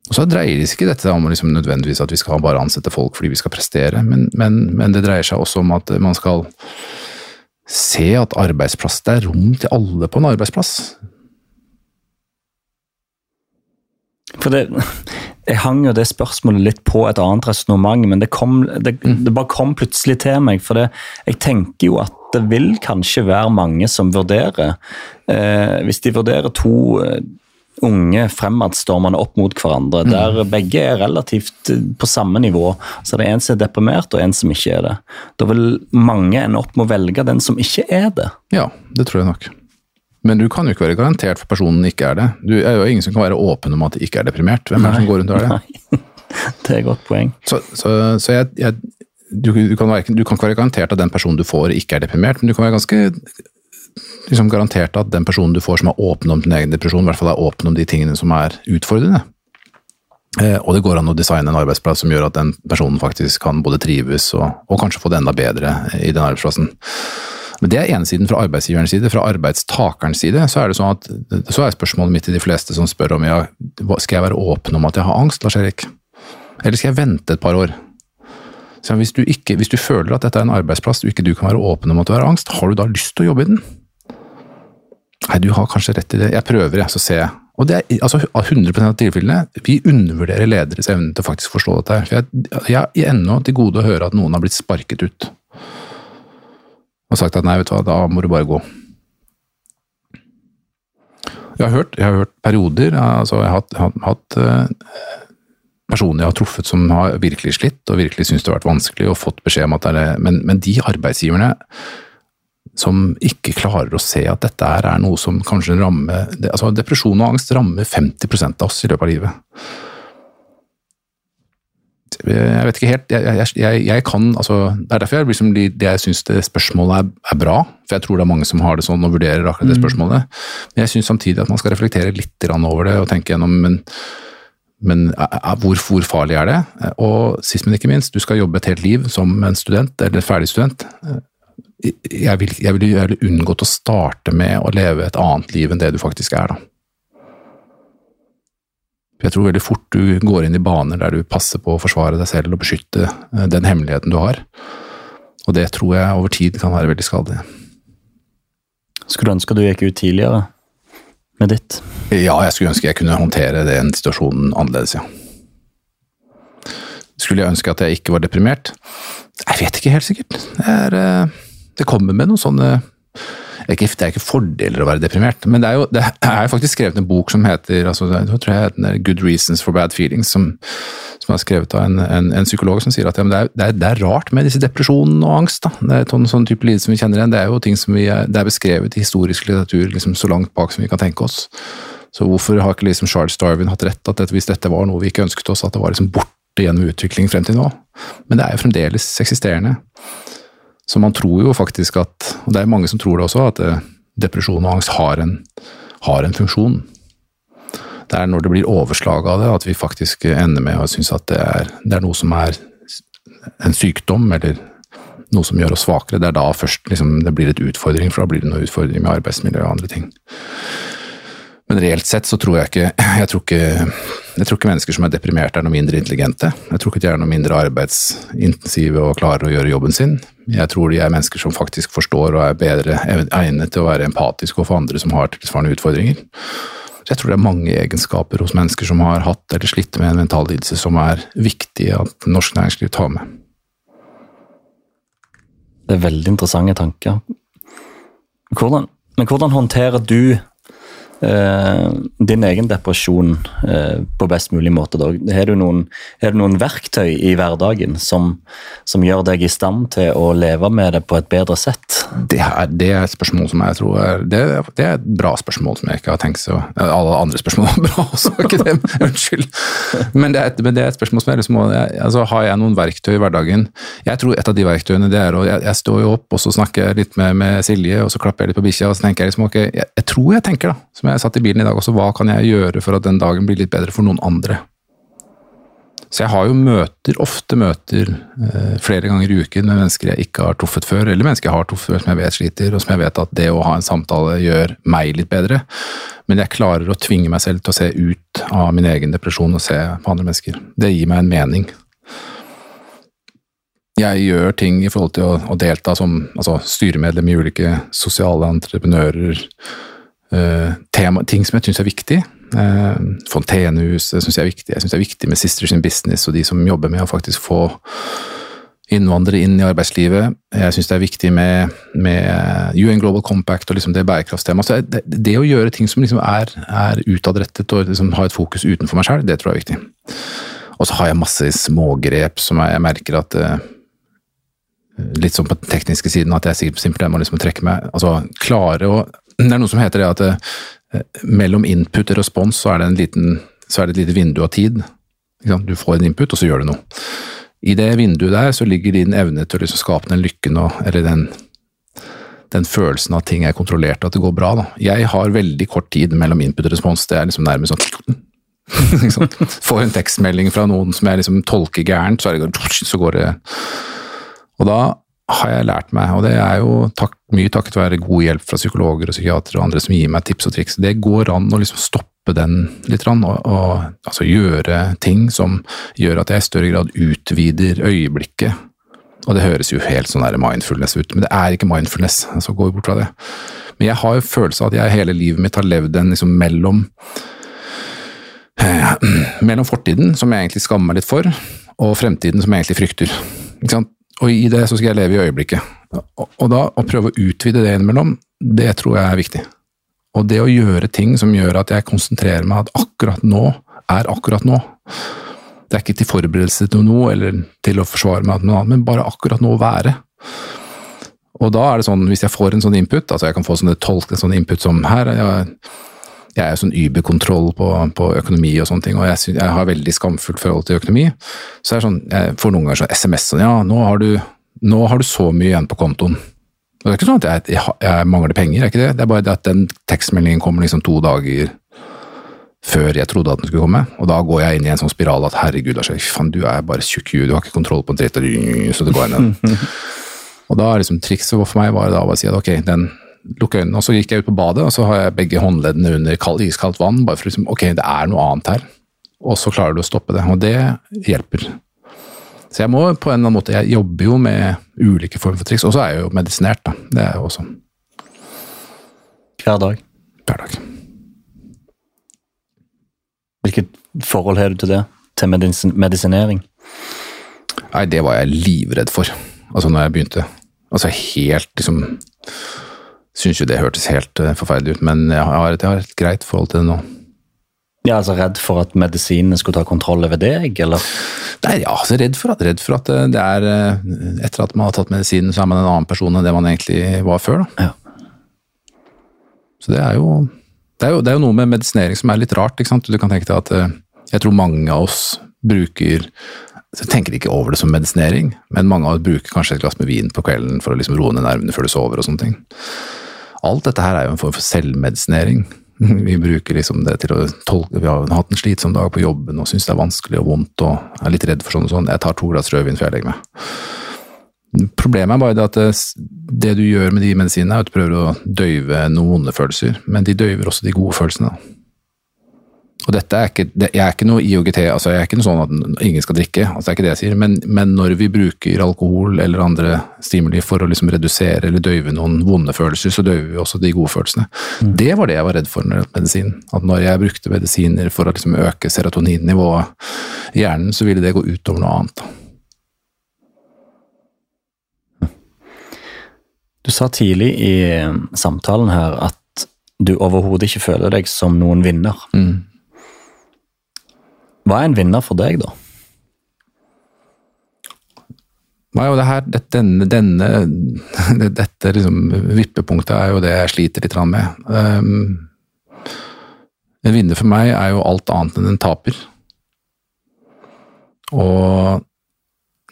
Og så dreier det ikke dette om liksom nødvendigvis at vi skal bare ansette folk fordi vi skal prestere, men, men, men, det dreier seg også om at man skal se at arbeidsplass, det er rom til alle på en arbeidsplass.
For det, Jeg hang jo det spørsmålet litt på et annet resonnement, men det, kom, det, mm. det, bare kom plutselig til meg. For det, jeg tenker jo at det vil kanskje være mange som vurderer eh, Hvis de vurderer to eh, unge fremadstormende opp mot hverandre, mm. der begge er relativt eh, på samme nivå, så det er en som er deprimert og en som ikke er det. Da vil mange ende opp med å velge den som ikke er det.
Ja, det tror jeg nok. Men du kan jo ikke være garantert for personen ikke er det. Du er jo ingen som kan være åpen om at de ikke er deprimert. Hvem er det som går rundt og er det? Nei.
Det er et godt poeng.
Så, så, så jeg, jeg, du, du, kan være, du, kan ikke være garantert at den personen du får, ikke er deprimert, men du kan være ganske liksom, garantert at den personen du får som er åpen om din egen depresjon, i hvert fall er åpen om de tingene som er utfordrende. Eh, og det går an å designe en arbeidsplass som gjør at den personen faktisk kan både trives og, og kanskje få det enda bedre i den arbeidsplassen. Men det er ene siden fra arbeidsgiverens side. Fra arbeidstakerens side så er det sånn at, så er spørsmålet mitt til de fleste som spør om jeg, skal jeg være åpen om at jeg har angst, Lars Erik? Eller skal jeg vente et par år? Så hvis, du ikke, hvis du føler at dette er en arbeidsplass og ikke du kan være åpen om at du har angst, har du da lyst til å jobbe i den? Nei, du har kanskje rett i det. Jeg prøver, jeg, så ser jeg. Og det er altså 100 av tilfellene, vi undervurderer lederes evne til å faktisk forstå dette. For jeg, jeg har ennå til gode å høre at noen har blitt sparket ut og sagt at nei, vet du hva, da må du bare gå. Jeg har hørt, jeg har hørt perioder altså Jeg har hatt, hatt, hatt eh, personer jeg har truffet som har virkelig slitt og virkelig syntes det har vært vanskelig og fått beskjed om at det er men, men de arbeidsgiverne som ikke klarer å se at dette er noe som kanskje rammer altså Depresjon og angst rammer 50% av oss i løpet av livet. Jeg vet ikke helt Jeg, jeg, jeg kan altså, Det er derfor jeg, liksom, det jeg syns spørsmålet er, er, bra. For jeg tror det er mange som har det sånn og vurderer akkurat det mm. spørsmålet. Men jeg syns samtidig at man skal reflektere litt over det og tenke gjennom men, men hvor, hvor, farlig er det? Og sist, men ikke minst, du skal jobbe et helt liv som en student, eller ferdig student. Jeg ville jeg vil unngått å starte med å leve et annet liv enn det du faktisk er, da. Jeg tror veldig fort du går inn i baner der du passer på å forsvare deg selv og beskytte eh, den hemmeligheten du har. Og det tror jeg over tid kan være veldig skadelig.
Skulle ønske du gikk ut tidligere med ditt?
Ja, jeg skulle ønske jeg kunne håndtere den situasjonen annerledes, ja. Skulle jeg ønske at jeg ikke var deprimert? Jeg vet ikke helt sikkert. Det, er, eh, det kommer med noen sånne det er ikke fordeler å være deprimert, men det er jo det er faktisk skrevet en bok som heter altså, jeg tror jeg heter Good Reasons for Bad Feelings, som, som er skrevet av en, en, en, psykolog som sier at ja, det, er, det, er, det, er, rart med disse depresjonene og angst. Da. Det er sånn, sånn type lidelse vi kjenner igjen. Det er jo ting som vi, det er beskrevet i historisk litteratur liksom, så langt bak som vi kan tenke oss. Så hvorfor har ikke liksom Charles Darwin hatt rett at dette, hvis dette var noe vi ikke ønsket oss, at det var liksom borte gjennom utvikling frem til nå? Men det er jo fremdeles eksisterende. Så man tror jo faktisk at, og det er mange som tror det også, at eh, depresjon og angst har en, har en funksjon. Det er når det blir overslag av det at vi faktisk ender med å synes at det er, det er noe som er en sykdom, eller noe som gjør oss svakere. Det er da først liksom, det blir et utfordring, for da blir det noe utfordring med arbeidsmiljø og andre ting. Men reelt sett så tror jeg ikke jeg tror ikke, jeg tror ikke mennesker som er deprimerte er noe mindre intelligente. Jeg tror ikke de er noe mindre arbeidsintensive og klarer å gjøre jobben sin. Jeg tror de er mennesker som faktisk forstår og er bedre egnet til å være empatiske overfor andre som har tilsvarende utfordringer. Så jeg tror det er mange egenskaper hos mennesker som har hatt eller slitt med en mental lidelse som er viktig at norsk næringsliv tar med.
Det er veldig interessante tanker. Hvordan, men hvordan håndterer du din egen depresjon eh, på best mulig måte. Da. Har, du noen, har du noen verktøy i hverdagen som, som, gjør deg i stand til å leve med det på et bedre sett?
Det er, det er et spørsmål som jeg tror er det, det, er et bra spørsmål som jeg ikke har tenkt så Alle andre spørsmål er bra også, ikke det? Unnskyld. Men det, er, men det er et spørsmål som er liksom, altså, Har jeg noen verktøy i hverdagen? Jeg tror et av de verktøyene det er å jeg, jeg står jo opp og så snakker jeg litt med, med Silje, og så klapper jeg litt på bikkja, og så tenker jeg liksom ok, jeg, jeg tror jeg tenker, da, som jeg satt i bilen i dag også, hva kan jeg gjøre for at den dagen blir litt bedre for noen andre? Så jeg har jo møter, ofte møter, eh, flere ganger i uken med mennesker jeg ikke har truffet før, eller mennesker jeg har truffet før som jeg vet sliter, og som jeg vet at det å ha en samtale gjør meg litt bedre. Men jeg klarer å tvinge meg selv til å se ut av min egen depresjon og se på andre mennesker. Det gir meg en mening. Jeg gjør ting i forhold til å, å delta som altså, styremedlem i ulike sosiale entreprenører, tema, ting som jeg syns er viktig. Uh, Fontenehuset syns jeg er viktig. Jeg syns det er viktig med Sisters in Business og de som jobber med å faktisk få innvandrere inn i arbeidslivet. Jeg syns det er viktig med, med, UN Global Compact og liksom det bærekraftstemaet. Så det, det, å gjøre ting som liksom er, er utadrettet og liksom ha et fokus utenfor meg sjøl, det tror jeg er viktig. Og så har jeg masse smågrep som jeg, jeg merker at uh, Litt sånn på den tekniske siden at jeg simpelthen må liksom trekke meg Altså klare å det er noe som heter det at det, mellom input og respons så er det, liten, så er det et lite vindu av tid. Du får en input, og så gjør du noe. I det vinduet der så ligger din evne til å liksom skape den lykken og, eller den, den følelsen av at ting er kontrollert, og at det går bra. Da. Jeg har veldig kort tid mellom input og respons. Det er liksom nærmest sånn Får en tekstmelding fra noen som jeg liksom tolker gærent, så, det, så går det Og da har jeg lært meg, og det er jo takk, mye takket være god hjelp fra psykologer og psykiatere og andre som gir meg tips og triks. Det går an å liksom stoppe den litt, og, og altså gjøre ting som gjør at jeg i større grad utvider øyeblikket. Og det høres jo helt sånn der mindfulness ut, men det er ikke mindfulness. så altså vi bort fra det. Men jeg har jo følelse av at jeg hele livet mitt har levd en liksom mellom eh, mellom fortiden, som jeg egentlig skammer meg litt for, og fremtiden, som jeg egentlig frykter. Ikke sant? Og i det så skal jeg leve i øyeblikket. Og da å prøve å utvide det innimellom, det tror jeg er viktig. Og det å gjøre ting som gjør at jeg konsentrerer meg at akkurat nå er akkurat nå. Det er ikke til forberedelse til noe eller til å forsvare meg, noe annet, men bare akkurat nå å være. Og da er det sånn, hvis jeg får en sånn input, altså jeg kan få sånne tolk, en sånn input som her jeg, jeg er sånn überkontroll på, på, økonomi og sånne ting, og jeg, synes, jeg har veldig skamfullt forhold til økonomi. Så er sånn, jeg får noen ganger sånn SMS sånn Ja, nå har, du, nå har du så mye igjen på kontoen. Og det er ikke sånn at jeg, jeg, jeg mangler penger, er ikke det? Det er bare det at den tekstmeldingen kommer liksom to dager før jeg trodde at den skulle komme. Og da går jeg inn i en sånn spiral at herregud, Lars, faen, du er bare tjukk du har ikke kontroll på en dritt, så det går inn. og da er liksom trikset for meg var da å si at ok, den lukke øynene, og så gikk jeg ut på badet, og så har jeg begge håndleddene under kald, iskaldt vann, bare for liksom Ok, det er noe annet her. Og så klarer du å stoppe det. Og det hjelper. Så jeg må på en eller annen måte Jeg jobber jo med ulike former for triks, og så er jeg jo medisinert, da. Det er jeg også.
Hver dag?
Hver dag.
Hvilket forhold har du til det? Til medisinering?
Nei, det var jeg livredd for, altså når jeg begynte. Altså helt liksom Syns jo det hørtes helt uh, forferdelig ut, men jeg har, jeg har et greit forhold til det nå.
Ja, altså Redd for at medisinene skulle ta kontroll over deg, eller?
Nei, ja, altså redd for at, redd for at det er Etter at man har tatt medisinen, så er man en annen person enn det man egentlig var før. da.
Ja.
Så det er jo det er jo, det er jo noe med medisinering som er litt rart. ikke sant? Du kan tenke deg at jeg tror mange av oss bruker så tenker ikke over det som medisinering, men mange av oss bruker kanskje et glass med vin på kvelden for å liksom roe ned nervene før du sover og sånne ting. Alt dette her er jo en form for selvmedisinering. Vi bruker liksom det til å tolke Vi har hatt en slitsom dag på jobben og syns det er vanskelig og vondt og er litt redd for sånn og sånn. Jeg tar to glass rødvin før jeg legger meg. Problemet er bare det at det, det du gjør med de medisinene, er at du prøver å døyve noen vonde følelser, men de døyver også de gode følelsene. Og dette er ikke, det, Jeg er ikke noe IOGT, altså jeg er ikke noe sånn at ingen skal drikke, altså det er ikke det jeg sier, men, men når vi bruker alkohol eller andre stimuli for å liksom redusere eller døyve noen vonde følelser, så døyver vi også de gode følelsene. Mm. Det var det jeg var redd for med medisin. At når jeg brukte medisiner for å liksom øke serotoninnivået i hjernen, så ville det gå utover noe annet.
Du sa tidlig i samtalen her at du overhodet ikke føler deg som noen vinner.
Mm.
Hva er en vinner for deg, da?
Nei, og det her, denne, denne, dette liksom, vippepunktet er jo det jeg sliter litt med. Um, en vinner for meg er jo alt annet enn en taper. Og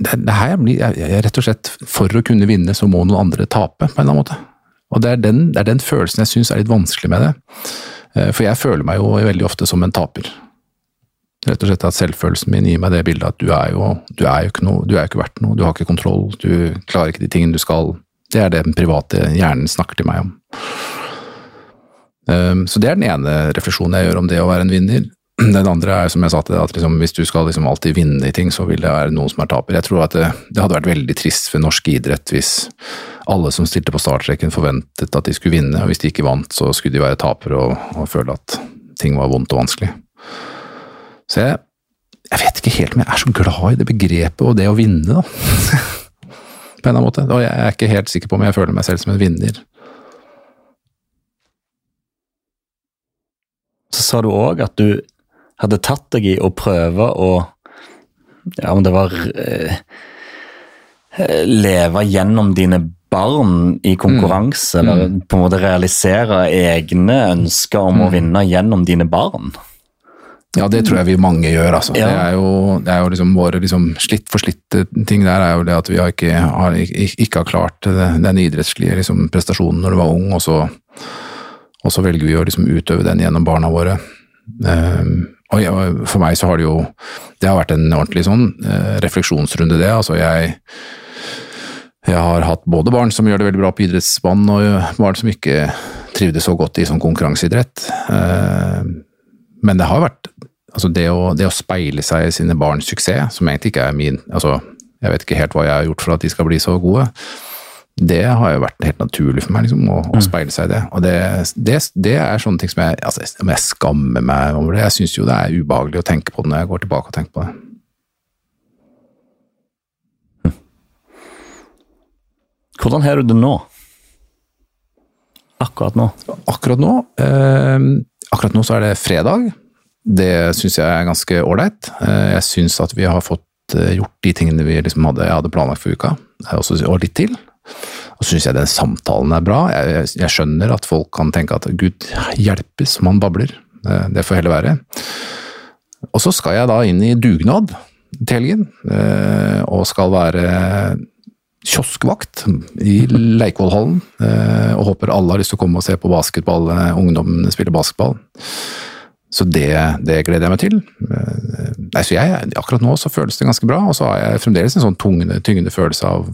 det, det her blir jeg, jeg, rett og slett For å kunne vinne, så må noen andre tape, på en eller annen måte. Og det er den, det er den følelsen jeg syns er litt vanskelig med det. Eh, for jeg føler meg jo veldig ofte som en taper. Rett og slett at selvfølelsen min gir meg det bildet at du er jo, du er jo ikke noe, du er ikke verdt noe, du har ikke kontroll, du klarer ikke de tingene du skal. Det er det den private hjernen snakker til meg om. Um, så det er den ene refleksjonen jeg gjør om det å være en vinner. Den andre er som jeg sa til deg, at liksom, hvis du skal liksom alltid vinne i ting, så vil det være noen som er taper. Jeg tror at det, det hadde vært veldig trist for norsk idrett hvis alle som stilte på startstreken forventet at de skulle vinne, og hvis de ikke vant, så skulle de være tapere og, og føle at ting var vondt og vanskelig. Så jeg, jeg, vet ikke helt om jeg er så glad i det begrepet og det å vinne, da. på en eller annen måte. Og jeg er ikke helt sikker på om jeg føler meg selv som en vinner.
Så sa du òg at du hadde tatt deg i å prøve å Ja, om det var eh, Leve gjennom dine barn i konkurranse, mm. eller på en måte realisere egne ønsker om mm. å vinne gjennom dine barn.
Ja, det tror jeg vi mange gjør. altså. Ja. Det er jo, det er jo liksom våre liksom slitt forslitte ting der er jo det at vi har ikke har, ikke har klart den idrettslige liksom, prestasjonen når du var ung, og så, og så, velger vi å liksom utøve den gjennom barna våre. Um, og For meg så har det jo det har vært en ordentlig sånn uh, refleksjonsrunde, det. altså jeg jeg har hatt både barn som gjør det veldig bra på idrettsbanen, og barn som ikke trivdes så godt i sånn konkurranseidrett. Uh, men det har vært altså det, å, det å speile seg i sine barns suksess, som egentlig ikke er min altså Jeg vet ikke helt hva jeg har gjort for at de skal bli så gode. Det har jo vært helt naturlig for meg, liksom, å, å mm. speile seg i det. Og det, det, det, er sånne ting som jeg altså, jeg skammer meg over det. Jeg syns jo det er ubehagelig å tenke på det når jeg går tilbake og tenker på det.
Hvordan har du det nå? Akkurat nå?
Akkurat nå? Eh, Akkurat nå så er det fredag. Det syns jeg er ganske ålreit. Eh, jeg syns at vi har fått eh, gjort de tingene vi liksom hadde, hadde planlagt for uka, og litt til. Og så syns jeg den samtalen er bra. Jeg, jeg, skjønner at folk kan tenke at gud hjelpes, man babler. Eh, det får heller være. Og så skal jeg da inn i dugnad til helgen, og skal være kioskvakt i Leikvollhallen. Eh, og håper alle har lyst til å komme og se på basketball, eh, ungdommen spiller basketball. Så det, det, gleder jeg meg til. Eh, nei, så jeg, akkurat nå så føles det ganske bra, og så har jeg fremdeles en sånn tungende, tyngende følelse av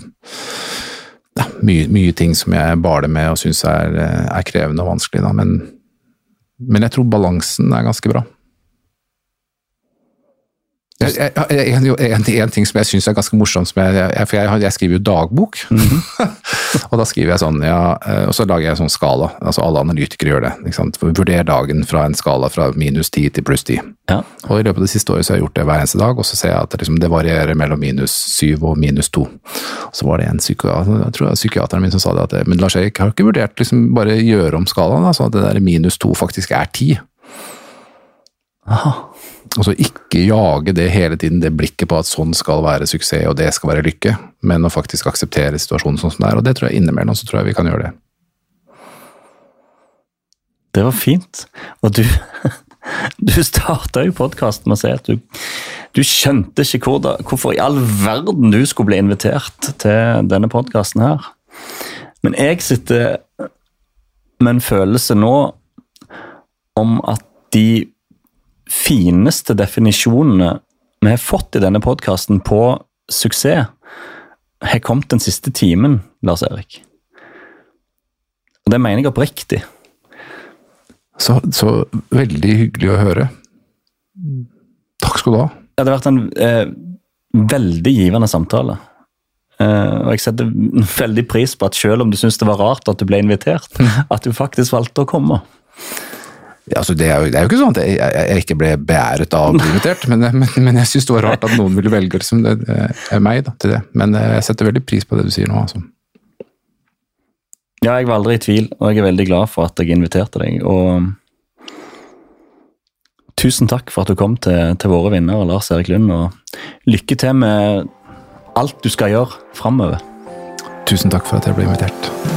ja, mye, mye, ting som jeg baler med og syns er, er, krevende og vanskelig. Da. Men, men jeg tror balansen er ganske bra. Jeg, jeg, jeg, en, en, ting som jeg syns er ganske morsomt, for jeg, skriver jo dagbok. Mm -hmm. og da skriver jeg sånn, ja, eh, og så lager jeg en sånn skala. altså Alle analytikere gjør det. Vurder dagen fra en skala fra minus 10 til pluss 10. Ja. Og I løpet av det siste året så har jeg gjort det hver eneste dag, og så ser jeg at det, liksom, det varierer mellom minus 7 og minus 2. Og så var det en psykiater, jeg tror det var psykiateren min som sa det, at men Lars Erik, har du ikke vurdert liksom bare gjøre om skalaen, sånn at det der minus 2 faktisk er 10? Aha. Altså ikke jage det hele tiden, det blikket på at sånn skal være suksess og det skal være lykke, men å faktisk akseptere situasjonen sånn som det er. Og det tror jeg innimellom så tror jeg vi kan gjøre det.
Det var fint. Og du, du starta jo podkasten med å si at du, du skjønte ikke hvor da, hvorfor i all verden du skulle bli invitert til denne podkasten her. Men jeg sitter med en følelse nå om at de fineste definisjonene vi har fått i denne podkasten på suksess, har kommet den siste timen, Lars Erik. Og det mener jeg oppriktig.
Så, så, veldig hyggelig å høre. Takk skal du ha.
Det hadde vært en eh, veldig givende samtale. Uh, og jeg setter veldig pris på at selv om du syns det var rart at du ble invitert, at du faktisk valgte å komme.
Altså det, er jo, det, er jo, ikke sånn at jeg, jeg, ikke ble beæret av å bli invitert, men, men, men jeg syns det var rart at noen ville velge liksom, det, det meg da, til det. Men eh, jeg setter veldig pris på det du sier nå. altså.
Ja, jeg var aldri i tvil, og jeg er veldig glad for at jeg inviterte deg. Og tusen takk for at du kom til, til våre vinnere, Lars Erik Lund. Og lykke til med alt du skal gjøre framover.
Tusen takk for at jeg ble invitert.